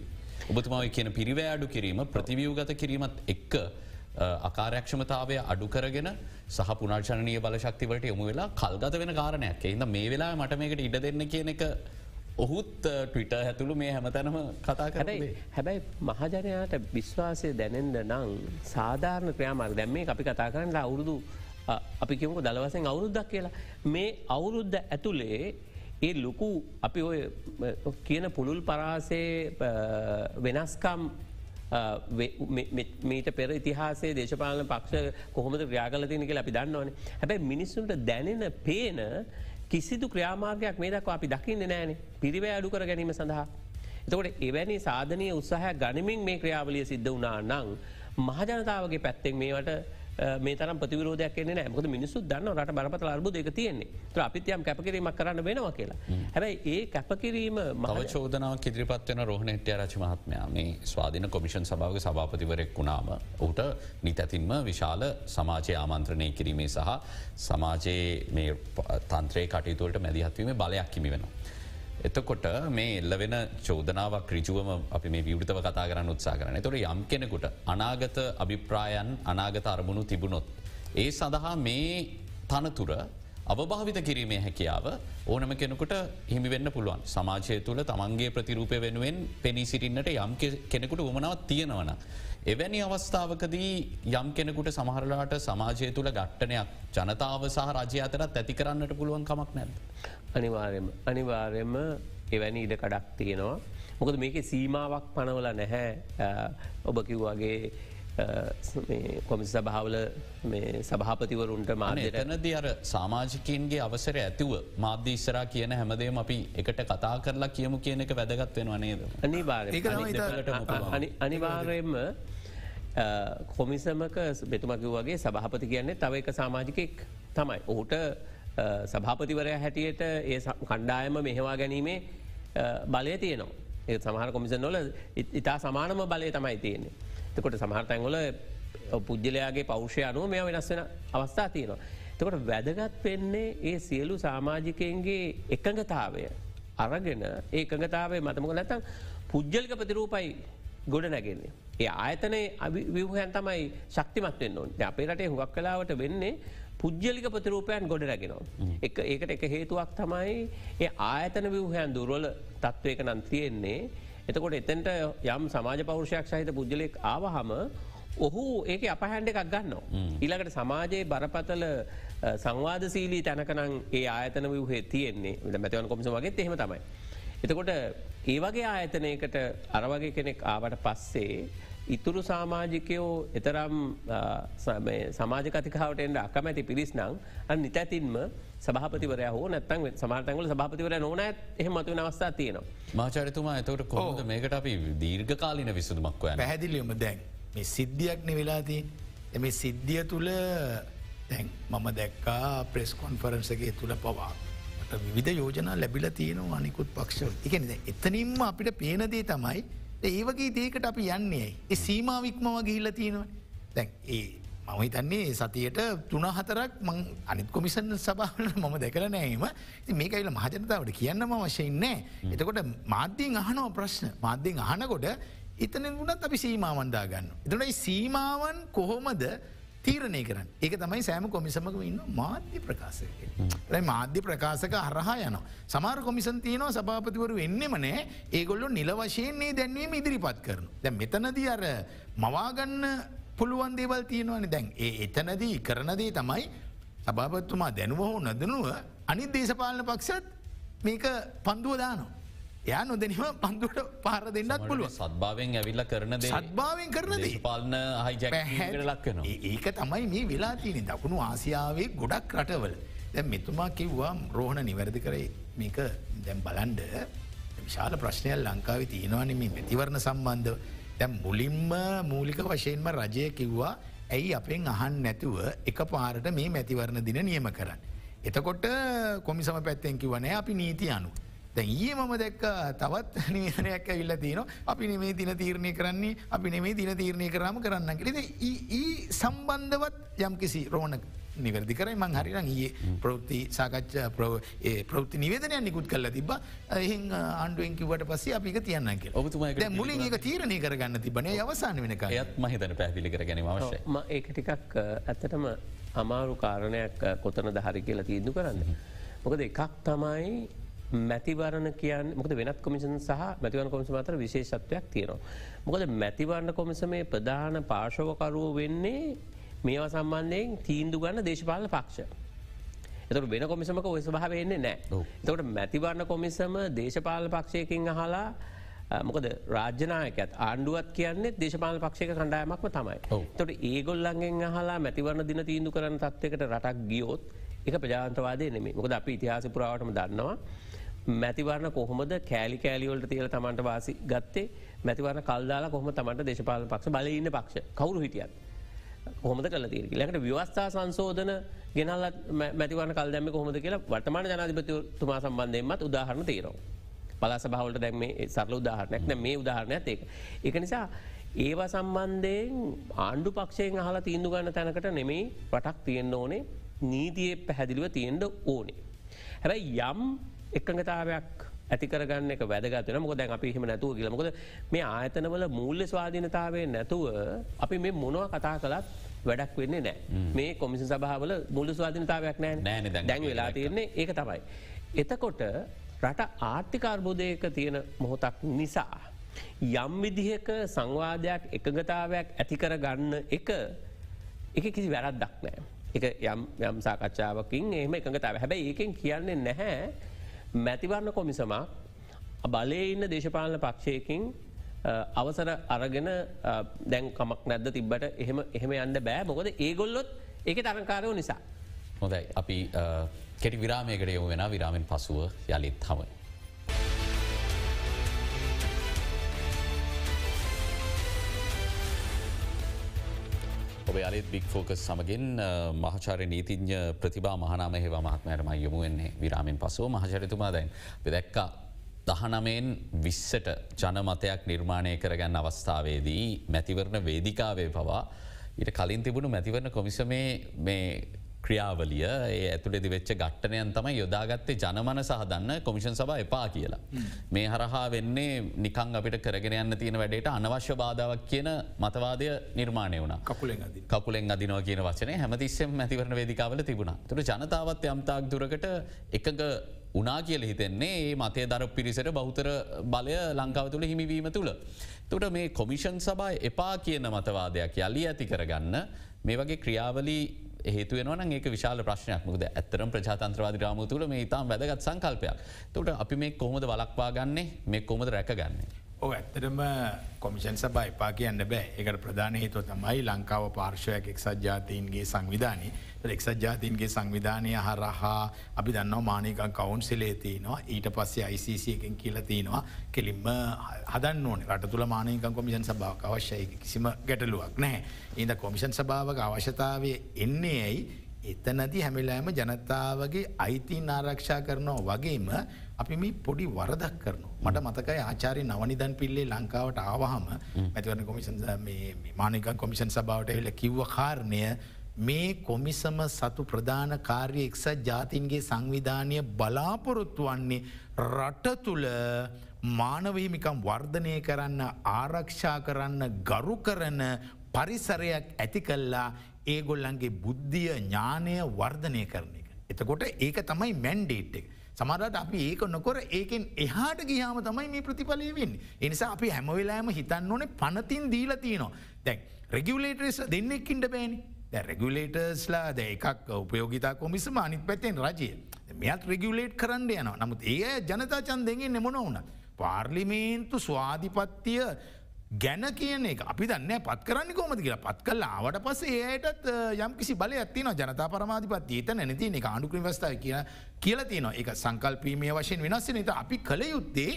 ඔබතුමාව කියන පිරිවෑඩු කිරීම ප්‍රතිවියෝගත කිරීමත් එක්ක අකාරයක්ෂමතාවය අඩු කරගෙන සහ පුනර්ශනය බලශක්තිවට යොමු වෙලා කල්ගත වෙන කාරණයක්. එයිද මේ වෙලා මට මේකට ඉඩ දෙන්න කියන එක ඔහුත් ටවිට හැතුළු මේ හැමතැනම කතා කරයි හැබැයි මහජනයාට විශ්වාසය දැනෙන්ද නං සාධාරණ ක්‍රයාමාර්ග. දැම්මේ අපි කතා කරන්න අවුරුදු අපි කිවක දළවසෙන් අවුරුද්දක් කියලා. මේ අවුරුද්ධ ඇතුළේ ඒ ලොකු අපි ඔය කියන පුළුල් පරාසේ වෙනස්කම් මීට පෙර ඉතිහාසේ දේශපාලන පක්ෂ කොහොමද ක්‍රියාගල තියනක අපි දන්නවන. හැබැයි මිනිස්සුන්ට දැනෙන පේන කිසිදු ක්‍රියාමාර්ගයක් මේ දක් අපි දකින්න නෑනේ පිරිවෑ අඩු කර ගැනීම සඳහා. එතකොට එවැනි සාධනය උත්සාහ ගනිමින් මේ ක්‍රියාවලිය සිද්ධ වනා නං මහජනතාවගේ පැත්තෙක් මේවට මේ තරම් ප්‍රතිවරෝධයක් එන්නේ නෑ මොකද මිනිස්සු දන්න රට බරපත අර්බුද එක තියෙන්නේ ත අපිත්‍යයම් කැපකිරීමක් කරන්න වෙනවා කියලා. හැබැයි ඒ කැපකිරීම මව චෝදනාව ඉදිරිපත්වන රෝහණෙට්‍ය රච මහත්මයා මේ ස්වාධන කොමිෂන් සභාව සභාපතිවරෙක් වුණාම ඔහුට නිතැතින්ම විශාල සමාජය ආමන්ත්‍රණය කිරීමේ සහ සමාජයේ මේ තන්ත්‍රය කටයුතුවලට මැදිහත්වීම බලයක් කිමි වෙනවා. එතකොට මේ එල්ල වෙන චෝදනාවක් ක්‍රජුවම අපි මේ විවෘතව කතා කරන්න උත්සා කරන තොට යම් කෙනෙකුට අනාගත අභිප්‍රායන් අනාගත අරමුණු තිබුණොත්. ඒ සඳහා මේ තනතුර අවභාවිත කිරීමේ හැකියාව ඕනම කෙනෙකුට හිමිවෙන්න පුළුවන් සමාජය තුළ තමන්ගේ ප්‍රතිරූපය වෙනුවෙන් පෙනී සිටින්නට යම් කෙනෙකුට උමනාවත් තියෙනවන. එවැනි අවස්ථාවකදී යම් කෙනෙකුට සමහරලාට සමාජය තුළ ගට්ටනයක් ජනතාව සහ රජය අතරත් ඇති කරන්නට පුළුවන් කමක් නැද. අනිවාර්යම අනිවාර්යම එවැනි ඉඩ කඩක් තියෙනවා. මොකද මේක සීමාවක් පනවල නැහැ ඔබ කිව්වාගේ කොමිසි සභාවල සභාපතිවරුන්ට මාතනද අර සාමාජිකන්ගේ අවසර ඇතිව මාධ්‍ය ඉස්සරා කියන හැමදේම අපි එකට කතා කරලා කියමු කියන එක වැදගත් වෙන වනේද. අනිවාර්යෙන්ම කොමිසමක බෙතුමකිව වගේ සභහපති කියන්නේ තව එක සාමාජිකෙක් තමයි. ඔහුට සභාපතිවරය හැටියට ඒ කණ්ඩායම මෙහෙවා ගැනීමේ බලය තියනවා. ඒ සමහර කොමිසන් නොල ඉතා සමානම බලය තමයි තියෙන්නේ. තකොට සමහර්තැන්ගොල පුද්ගලයාගේ පෞෂය අනුව මෙ වෙනස් වෙන අවස්ථා තියෙනවා. තකොට වැදගත් වෙන්නේ ඒ සියලු සාමාජිකයන්ගේ එකඟතාවය අරගෙන ඒ එකඟතාවේ මතමක නැතම් පුද්ගලික ප්‍රතිරූපයි ගොඩ නැගෙන්නේ. ඒ ආයතනය විවහන් තමයි ශක්තිමත් වෙන්න ඕන් අපේ රටේ හුවක් කලාවට වෙන්නේ පුද්ගලික ප්‍රතිරූපයන් ගොඩ රැගෙනවා. එක ඒකට එක හේතුවක් තමයි ඒ ආයතන විවහයන් දුරවල තත්ත්වයක නම් තියෙන්නේ එතකොට එතැන්ට යම් සමාජ පෞරුෂයක් සහිත පුද්ගලෙක් ආවහම ඔහු ඒක අපහැන්ඩ එකක් ගන්නවා. ඊළඟට සමාජයේ බරපතල සංවාදසීලී තැනකනං ඒ ආයතන වහේ තියෙන්නේ මැතිවන් කොමිස වගේ එහෙම තමයි. එතකොට ඒ වගේ ආයතනයකට අරවගේ කෙනෙක් ආවට පස්සේ ඉතුරු සාමාජිකයෝ එතරම් සමාජකතිකාවට එන්ට අකමැති පිරිස් නං අ නිතැතින්ම සභාපතිවරය හෝ නැත්තන් සමාර්තංගල සභාපතිවර නොන එහම මතුව අවස්ථා තියෙනවා. මාචරිතුමා එතවට කොහොද මේකට අපි දීර්ඝ කාලින විසඳමක් වය පැහැදිලියම දැන් මේ සිද්ධියක්න වෙලාදී එම සිද්ධිය තුළ දැන් මම දැක්කා ප්‍රෙස් කොන්ෆරන්සගේ තුළ පවා. විධ යෝජන ලැබිල තියෙනවා අනිකුත් පක්ෂ. එකන එතනින්ම අපිට පේනදේ තමයි ඒවගේ දේකට අපි යන්නේ ඒ සීමාවික්මව ගිහිල්ල තියෙනවා. දැන් ඒ මම හිතන්නේ සතියට තුන හතරක් මං අනිත් කොමිසන් සභාවල මම දැකල නෑම මේක ඇල මහජනතාවට කියන්නම වශයෙන්නේ එතකොට මාධ්‍යෙන් අහනෝ ප්‍රශ්න. මාධ්‍යෙන් අහනකොට එතන වුණත් අපි සීමාවන්දා ගන්න. එතනයි සීමාවන් කොහොමද තීරණය කරන්න ඒක තමයි සෑම කොමිසමක ඉන්න මාධ්‍ය ප්‍රකාශක. මාධ්‍ය ප්‍රකාශක හරහා යන. සමාර කොමිසන් තියනවා සභාපතිවරු එන්නෙමනෑ ඒගොල්ලො නිල වශයෙන්නේ දැන්වීම ඉදිරිපත් කරන. දැ මෙතනද අර මවාගන්න පුළුවන් දේවල් තියෙනවන දැන් ඒ එතනදී කරනදේ තමයි සභාපත්තුමා දැනුව හෝ නොදනුව අනි දේශපාලන පක්ෂත් මේක පන්දුව දානවා. යා නොදැනීම පන්දුවට පාර දෙන්නත් පුළුව සත්භාවෙන් ඇවිල්ල කරන සත්භාවෙන් කරන පාලන හයිජලක්කන ඒක තමයි මේ වෙලා තියෙන දකුණු ආසියාවේ ගොඩක් රටවල. දැ මෙතුමා කිව්වා රෝහණ නිවැරදි කරයි මේක දැම් බලන්ඩ විශාල ප්‍රශ්නයක් ලංකාව තියෙනවාන මේ මැතිවරණ සම්බන්ධ දැම් මුලින්ම මූලික වශයෙන්ම රජය කිව්වා ඇයි අපෙන් අහන් නැතුව එක පාරට මේ මැතිවරණ දින නියම කරන්න. එතකොට කොමිසම පැත්තෙන් කිවනෑ අපි නීති අනු. දැ ඒ මම දැක්ක තවත් <laughs> නිවනයක් ඇවිල්ල තියන අපි නෙමේ තින තීරණය කරන්නේ අපි නෙමේ තින තීරණය කරම කරන්න කෙරෙද ඒ සම්බන්ධවත් යම් කිසි රෝණ නිවැරදි කරයි. මං හරිරන් ඒ ප්‍රෘති සාකච්ඡ ප්‍රෘති නිවේදනය නිකුත් කල්ල තිබ එහි ආණ්ඩුවෙන් කිවට පස්සේ අපික තියන්න ඔබතුම මුලින් ඒක තීරණය කරගන්න තිබන අවසාන වෙනක යත් මහිතන පැදිලි කර ගැනීම අවශ්‍ය ඒක ටිකක් ඇත්තටම අමාරු කාරණයක් කොතන දහරි කියලා තීන්දු කරන්න. මොකද එකක් තමයි මැතිවරණ කියන්න මොකද වෙනත් කොමිසන් සහ මැතිවන කොමිසම අතර විශේෂත්වයක් තියෙනවා. මොකද මැතිවරණ කොමිසමේ ප්‍රධාන පාර්ශවකරුව වෙන්නේ මේවා සම්බන්ධයෙන් තීන්දු ගන්න දේශපාලන පක්ෂ. එතට වෙන කොමිසමක ඔය ස්භාවවෙන්නේ නෑ. තකට මැතිවරණ කොමිසම දේශපාල පක්ෂයකින් අහලා මොකද රාජ්‍යනායකත් ආණ්ඩුවත් කියන්නේ දේශපාල පක්ෂක කණ්ඩායමක්ම තමයි. තොට ඒගොල්ලන්ගෙන් අහලා මැතිවරණ දින තීන්දු කරන තත්වකට රටක් ගියෝත් එක ප්‍රජාන්තවාදය නෙමේ මොකද අපි ඉතිහාස පුරාවටම දන්නවා. මැතිවරණ කොහොමද කෑලි කෑලිවලට තියල තමන්ට වාසි ගත්තේ මැතිවරණ කල්දාලා කොහම තමන්ට දේශපාල පක්ෂ බලඉන්න පක්ෂ කවරු හිටියත්. හොමද කල තිරකි ලකට ව්‍යවස්ථා සංසෝධන ගෙනල්ල මැතිවන කල් දැම කොහොමද කියලා වර්තමාන ජනාධිපතිතුමා සම්බන්ධයමත් උදාහරණ තේරවා. පලස භවලට දැම සරල උදාහරණයක් න මේ උදාහරණයක් ඒක. එක නිසා ඒවා සම්බන්ධයෙන් ආණ්ඩු පක්ෂයෙන් අහලා තීන්දු ගන්න තැනකට නෙමෙයි පටක් තියෙන්න්න ඕනේ නීතිය පැහැදිලිව තියෙන්ට ඕනේ. හැබැයි යම් එකඟතාවයක් ඇතිකරගන්න එක වැදගත්වන මොක දැන් අපි හිම නැතුව කියල මොකද මේ ආයතනවල මූල්‍ය ස්වාධීනතාවේ නැතුව අපි මේ මොනවා කතා කළත් වැඩක් වෙන්නේ නෑ මේ කොමිසි සභාවල මුල්ල ස්වාධීනතාවයක් නෑ දැන් වෙලා තියෙන්නේ ඒක තමයි. එතකොට රට ආර්ථිකාර්බෝධයක තියෙන මොහොතක් නිසා. යම් විදිහක සංවාධයක් එකගතාවයක් ඇතිකර ගන්න එක එක කිසි වැරද්දක් නෑ. එක යම් යම් සාකච්ඡාවකින් එහම එකඟතාව හැබැයි ඒකෙන් කියන්නේ නැහැ මැතිවරණ කොමිසමක් බලය ඉන්න දේශපාලන පක්ෂයකින් අවසර අරගෙන දැන් කමක් නැද්ද තිබ්බට එහෙම එහෙම යන්න බෑ මොකද ඒගොල්ලොත් ඒක තරංකාරයෝ නිසා. හොඳයි අපි කෙටි විරාමයකට යෝ වෙන විරාමෙන් පසුව යළිත් හමයි. ඔබ අලත් බික් ෆෝකස් සමගින් මහචාර නීතිඥ ප්‍රතිබා මහනාම හෙවා මහත්මයටම යොමු වෙන්නේ විරාමෙන් පසුව. මහචරිතුමා දැන් බෙදැක්කා දහනමෙන් විස්සට ජනමතයක් නිර්මාණය කරගන්න අවස්ථාවේදී මැතිවරණ වේදිකාවේ පවා ඊට කලින් තිබුණු මැතිවරණ කොමිසමේ මේ ක්‍රියාවලිය ඒ ඇතුළෙදි වෙච්ච ගට්ටනයන් තමයි යොදාගත්තේ ජනමන සහදන්න කොමිෂන් සබ එපා කියලා. මේ හරහා වෙන්නේ නිකං අපිට කරගෙන යන්න තියෙන වැඩට අනවශ්‍ය බාධාවක් කියන මතවාදය නිර්මාණය වුණ කකුලෙන් කකුලෙන් අදිනව කියන වචනය හැමතිස්සෙම මැතිවරණ වේදිකාවල තිබුණ තුර ජනතාවත් යම්තාක් දුරකට එකඟ උනා කියල හිතෙන්නේ ඒ මතය දර පිරිසට බෞතර බලය ලංකාව තුළ හිමිවීම තුළ. තුට මේ කොමිෂන් සබයි එපා කියන මතවාදයක් යලි ඇති කරගන්න මේ වගේ ක්‍රියාවලී හේතුවන ඒක විශාල ප්‍රශ්නයක්. මුද ඇත්තරම් ප්‍රජාතන්ත්‍රවාද රාම තුළ මේ ඉතාම් වැදගත් සංකල්පයක්. තොට අපි මේ කොහොමද වලක්වා ගන්නේ මේ කොමද රැකගන්නේ. ඕ ඇත්තරම කොමිෂන් සබ එපා කියන්න බෑ. එකට ප්‍රධාන හේතුව තමයි ලංකාව පාර්ශවයක් එක්සත් ජාතීන්ගේ සංවිධානය. එක්සත් ජාතින්ගේ සංවිධානය හරහා අපි දන්න මානකන් කවුන්සිලේ තියනවා. ඊට පස්සේ අයිසිසියකින් කියලතිනවා කෙලින්ම හදන්න ඕන. රට තුළ මානකන් කොමිෂන් සභාවක් අවශ්‍යය. කිසිම ගැටලුවක් නෑ ඒද කොමිෂන් සභාවක අවශ්‍යතාවය එන්නේ ඇයි? එතනති හැමිලෑම ජනතාවගේ අයිතින් ආරක්ෂා කරනවා වගේම අපි මේ පොඩි වරදක් කරන. මට මතකයි ආචාරය නවනිදන් පිල්ලේ ලංකාවට ආවහම මැතිවරන කොමිෂන් මානක කොමිෂන් සභාවට එල කිව්ව කාරණය මේ කොමිසම සතු ප්‍රධාන කාර්ය එක්සත් ජාතින්ගේ සංවිධානය බලාපොරොත්තු වන්නේ රට තුළ මානවහිමිකම් වර්ධනය කරන්න ආරක්ෂා කරන්න ගරු කරන පරිසරයක් ඇති කල්ලා ඒගොල්ලන්ගේ බුද්ධිය ඥානය වර්ධනය කරන එක. එතකොට ඒක තමයි මැන්ඩේට් එක. සමරට අපි ඒක නොකොර ඒකෙන් එහාට ගියාම තමයි මේ ප්‍රතිඵලයවෙන්. එනිසා අපි හැමවෙලාම හිතන්න ඕනේ පනතින් දීල තියනවා. දැන් රෙගියලේටරස් දෙන්නෙක්කින්ට බෑනි රෙගුලේටර්ස්ලා ද එකක් උපයෝගතා කොමිසම අනිත් පැත්තෙන් රජය මෙත් රෙගුලේට් කරන්න යනවා නමුත් ඒ ජනතා චන්දෙන්ගේ නෙමොන වුන. පාර්ලිමේන්තු ස්වාධිපත්තිය ගැන කියන එක. අපි දන්න පත් කරන්න කොමති කියලා. පත් කල්ලා ආවට පස ඒයටත් යම් කිසි බල ඇතින ජනතා පරමාධිපත් ඒත නැති එක ආණඩුක්‍රීම වස්ථාව කිය කියලා තියනවා. එක සංකල්පීමය වශයෙන් වෙනස් නත අපි කළ යුත්තේ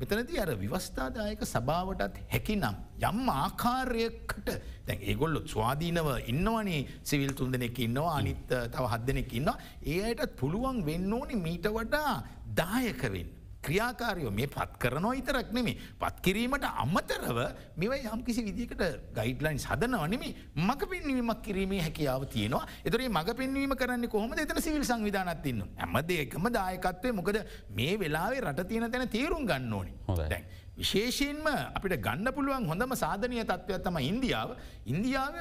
මෙතනති අර විවස්ථාදායක සභාවටත් හැකිනම් යම් ආකාරයකට. දැන් ඒගොල්ලො ස්වාධීනව ඉන්නවනේ. සිවිල් තුන් දෙනෙක් ඉන්නවා අනිත් තව හත් දෙනෙක් ඉන්න ඒ අයටත් පුළුවන් වෙන්න ඕනි මීට වඩා දායකවෙන්න. ක්‍රියාකාරයෝ මේ පත් කරනවා ඉතරක් නෙමේ පත් කිරීමට අම්මතරව මෙව යම් කිසි විදිකට ගයිඩ්ලයින් සදනවනෙමේ මඟ පෙන්වීමක් කිරීමේ හැකියාව තියෙනවා. එතරේ මඟ පෙන්වීම කරන්න කොහොම එතන සිවිල් සංවිධානත්තින්න ඇමද එකම දායකත්වය. මොකද මේ වෙලාවේ රට තියෙන තැන තේරුම් ගන්න ඕනි. දැන්. විශේෂයෙන්ම අපිට ගන්න පුළුවන් හොඳම සාධනය තත්ත්වයක් තම ඉන්දියාව ඉන්දියාව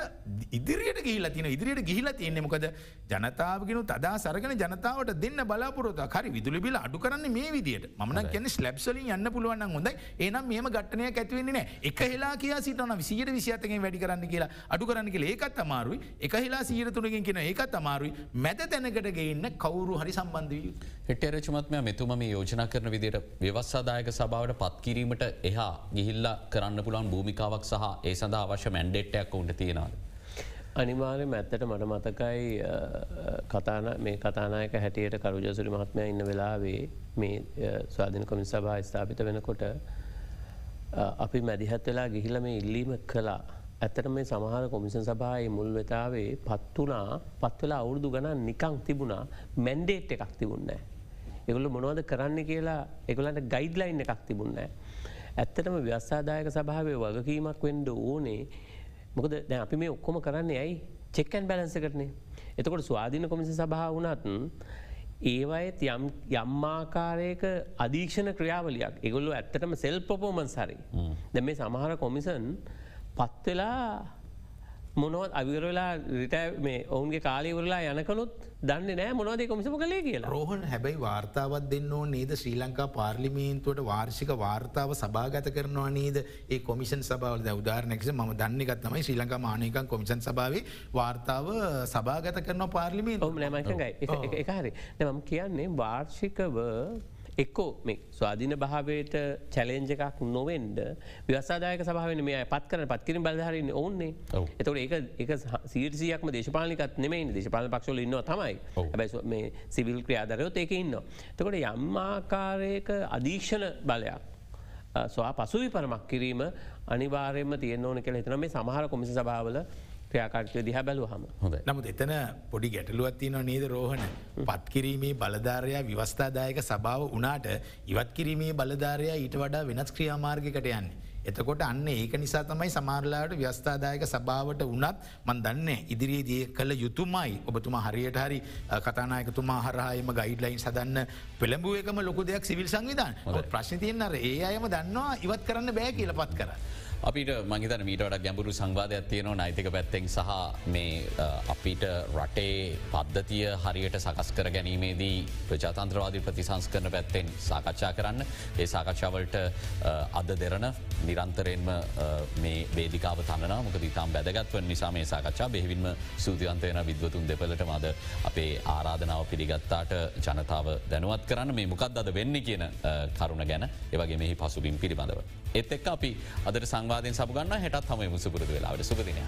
ඉදිරියට ගිහිලා තින ඉදිරියට ගිහිලා තියෙන්නේ මොකද? ජනතාවගෙන තදා සරගෙන ජනතාවට දෙන්න බලාපොරොත හරි විදුලි බිල අඩු කරන්න මේ විදිට මන කියන ස්ලබ්සලින් යන්න පුළුවන් හොඳයි. ඒනම් මේම ගටනය ඇතිවෙන්නේ නෑ එක හෙලා කිය සිටන විසියට විසිතගෙන් වැඩි කරන්න කියලා අඩු කරන්න කියලා ඒකත් අමාරුයි. එක හිලා සීර තුනකින් කියෙන ඒකත් අමාරුයි. මැද තැනකට ගේන්න කවුරු හරි සම්බන්ධ හෙටරචමත්ම මෙතුම මේ යෝජනා කරන විදිට ව්‍යවස්සාදායක සභාවට පත්කිරීමට එහා ගිහිල්ල කරන්න පුළන් භූමිකාවක් සහ ඒ සඳහා අවශ්‍ය මැන්ඩෙට්ටයක් ඔුන්ට තියෙනවාද. අනිවාර්ය මැත්තට මට මතකයි කතාන මේ කතානායක හැටියට කරුජසුරි මහත්මය ඉන්න වෙලාවේ මේ ස්වාධන කොමින් සභා ස්ථාපිත වෙනකොට අපි මැදිහත් වෙලා ගිහිල මේ ඉල්ලීම කලා. ඇත්තට මේ සමහර කොමිසන් සභායි මුල් වෙතාවේ පත් වනා පත්වෙලා අවුරුදු ගණන් නිකං තිබුණා මැන්ඩේට් එකක් තිබුන්නෑ. එගොල්ල මොනවද කරන්න කියලා එගොලන්ට ගයිඩ්ලයින් එකක් තිබුන්නෑ. ඇත්තටම ව්‍යස්සාදායක සභාවය වගකීමක් වෙන්ඩ ඕනේ මොකද දැ අපි මේ ඔක්කොම කරන්න ඇයි චෙක්කන් බැලන්ස කරනේ. එතකොට ස්වාධීන කොමිසි සභාව වනත් ඒවයත් යම් යම්මාකාරයක අධීක්ෂණ ක්‍රියාවලයක් එගොල්ලු ඇත්තටම සෙල් පොපෝමන්ස් හරි. දැ මේ සමහර කොමිසන් පත්වෙලා මොනවත් අවිරලා රිට මේ ඔවුන්ගේ කාලීවරලා යනකනුත් දන්න නෑ මොනවද කොමිසම කලේ කියලා. රෝහන් හැබැයි වාර්තාවත් දෙන්න නේද? ශ්‍රී ලංකා පාර්ලිමේන්තුවට වාර්ෂික වාර්තාව සභාගත කරනවා නේද? ඒ කොමිෂන් සබවල උදාරනැක්ෂ ම දන්නගත්තමයි ශ්‍රී ලංකා මානයකන් කොමිෂන් සභාවේ වාර්තාව සභාගත කරන පාර්ලිමේ ඔම නමයිකයි එකහරි නම කියන්නේ වාර්ෂිකව එක්කෝ මේ ස්වාධීන භාවයට චැලෙන්ජ එකක් නොවෙන්ඩ ව්‍යසාදායක සභාවෙන මේ පත් කරන පත්කිරින් බලධරන්න ඕන්නේ. එතකට ඒක එක සීරසියක්ම දේශපාලිකත් නෙමයි දේශපාල පක්ෂල ඉන්න තමයි. හැබැයි මේ සිවිල් ක්‍රියාදරයොත් ඒක ඉන්න. තකොට යම්මාකාරයක අධීක්ෂණ බලයක් ස්වා පසුවි පරමක් කිරීම අනිවාරයම තියන ඕන කෙ හිතන මේ සමහර කොමිසි සභාවල ක්‍රියාකාර්ය දිහ බැලුවහම. හොඳ නමුත් එතන පොඩි ගැටලුවත්තින නේද රෝහණ? පත්කිරීමේ බලධාරයා විවස්ථාදායක සභාව වනාට ඉවත් කිරීමේ බලධාරයා ඊට වඩා වෙනස් ක්‍රියාමාර්ගකට යන්නේ. එතකොට අන්න ඒක නිසා තමයි සමාරලාට ව්‍යස්ථාදායක සභාවට වනත් මන් දන්න ඉදිරියේදී කළ යුතුමයි. ඔබතුමා හරියට හරි කතානායකතුමා හරහායම ගයිඩ්ලයින් සදන්න පෙළඹුවකම ලොකු දෙයක් සිවිල් සංවිධාන. ප්‍රශ්නතියන්නර ඒ අයම දන්නවා ඉවත් කරන්න බෑ කියලපත් කර. අපිට මහිතන මීටට ගැඹුරු සංවාධයක් තියනවා. නයිතික පැත්තෙන් සහ මේ අපිට රටේ පද්ධතිය හරියට සකස් කර ගැනීමේදී ප්‍රජාතන්ත්‍රවාදී ප්‍රතිසංස් කරන පැත්තෙන් සාකච්ඡා කරන්න. ඒ සාකච්ඡාවලට අද දෙරන නිරන්තරයෙන්ම මේ වේදිකාව තන්න මොක ඉතාම් බැදගත්ව නිසා මේ සාකච්ඡා බෙහිවින්ම සූතියන්තයන විද්වතුන් දෙපලට මද අපේ ආරාධනාව පිළිගත්තාට ජනතාව දැනුවත් කරන්න. මේ මොකක්ද අද වෙන්න කියන කරුණ ගැන. ඒවගේ මෙහි පසුබිම් පිළිබඳව. එත් එක් අපි අදට සංවාධයෙන් සබගන්න හැටත් හම මුසපුරදු වෙලාවට සුපදිනය.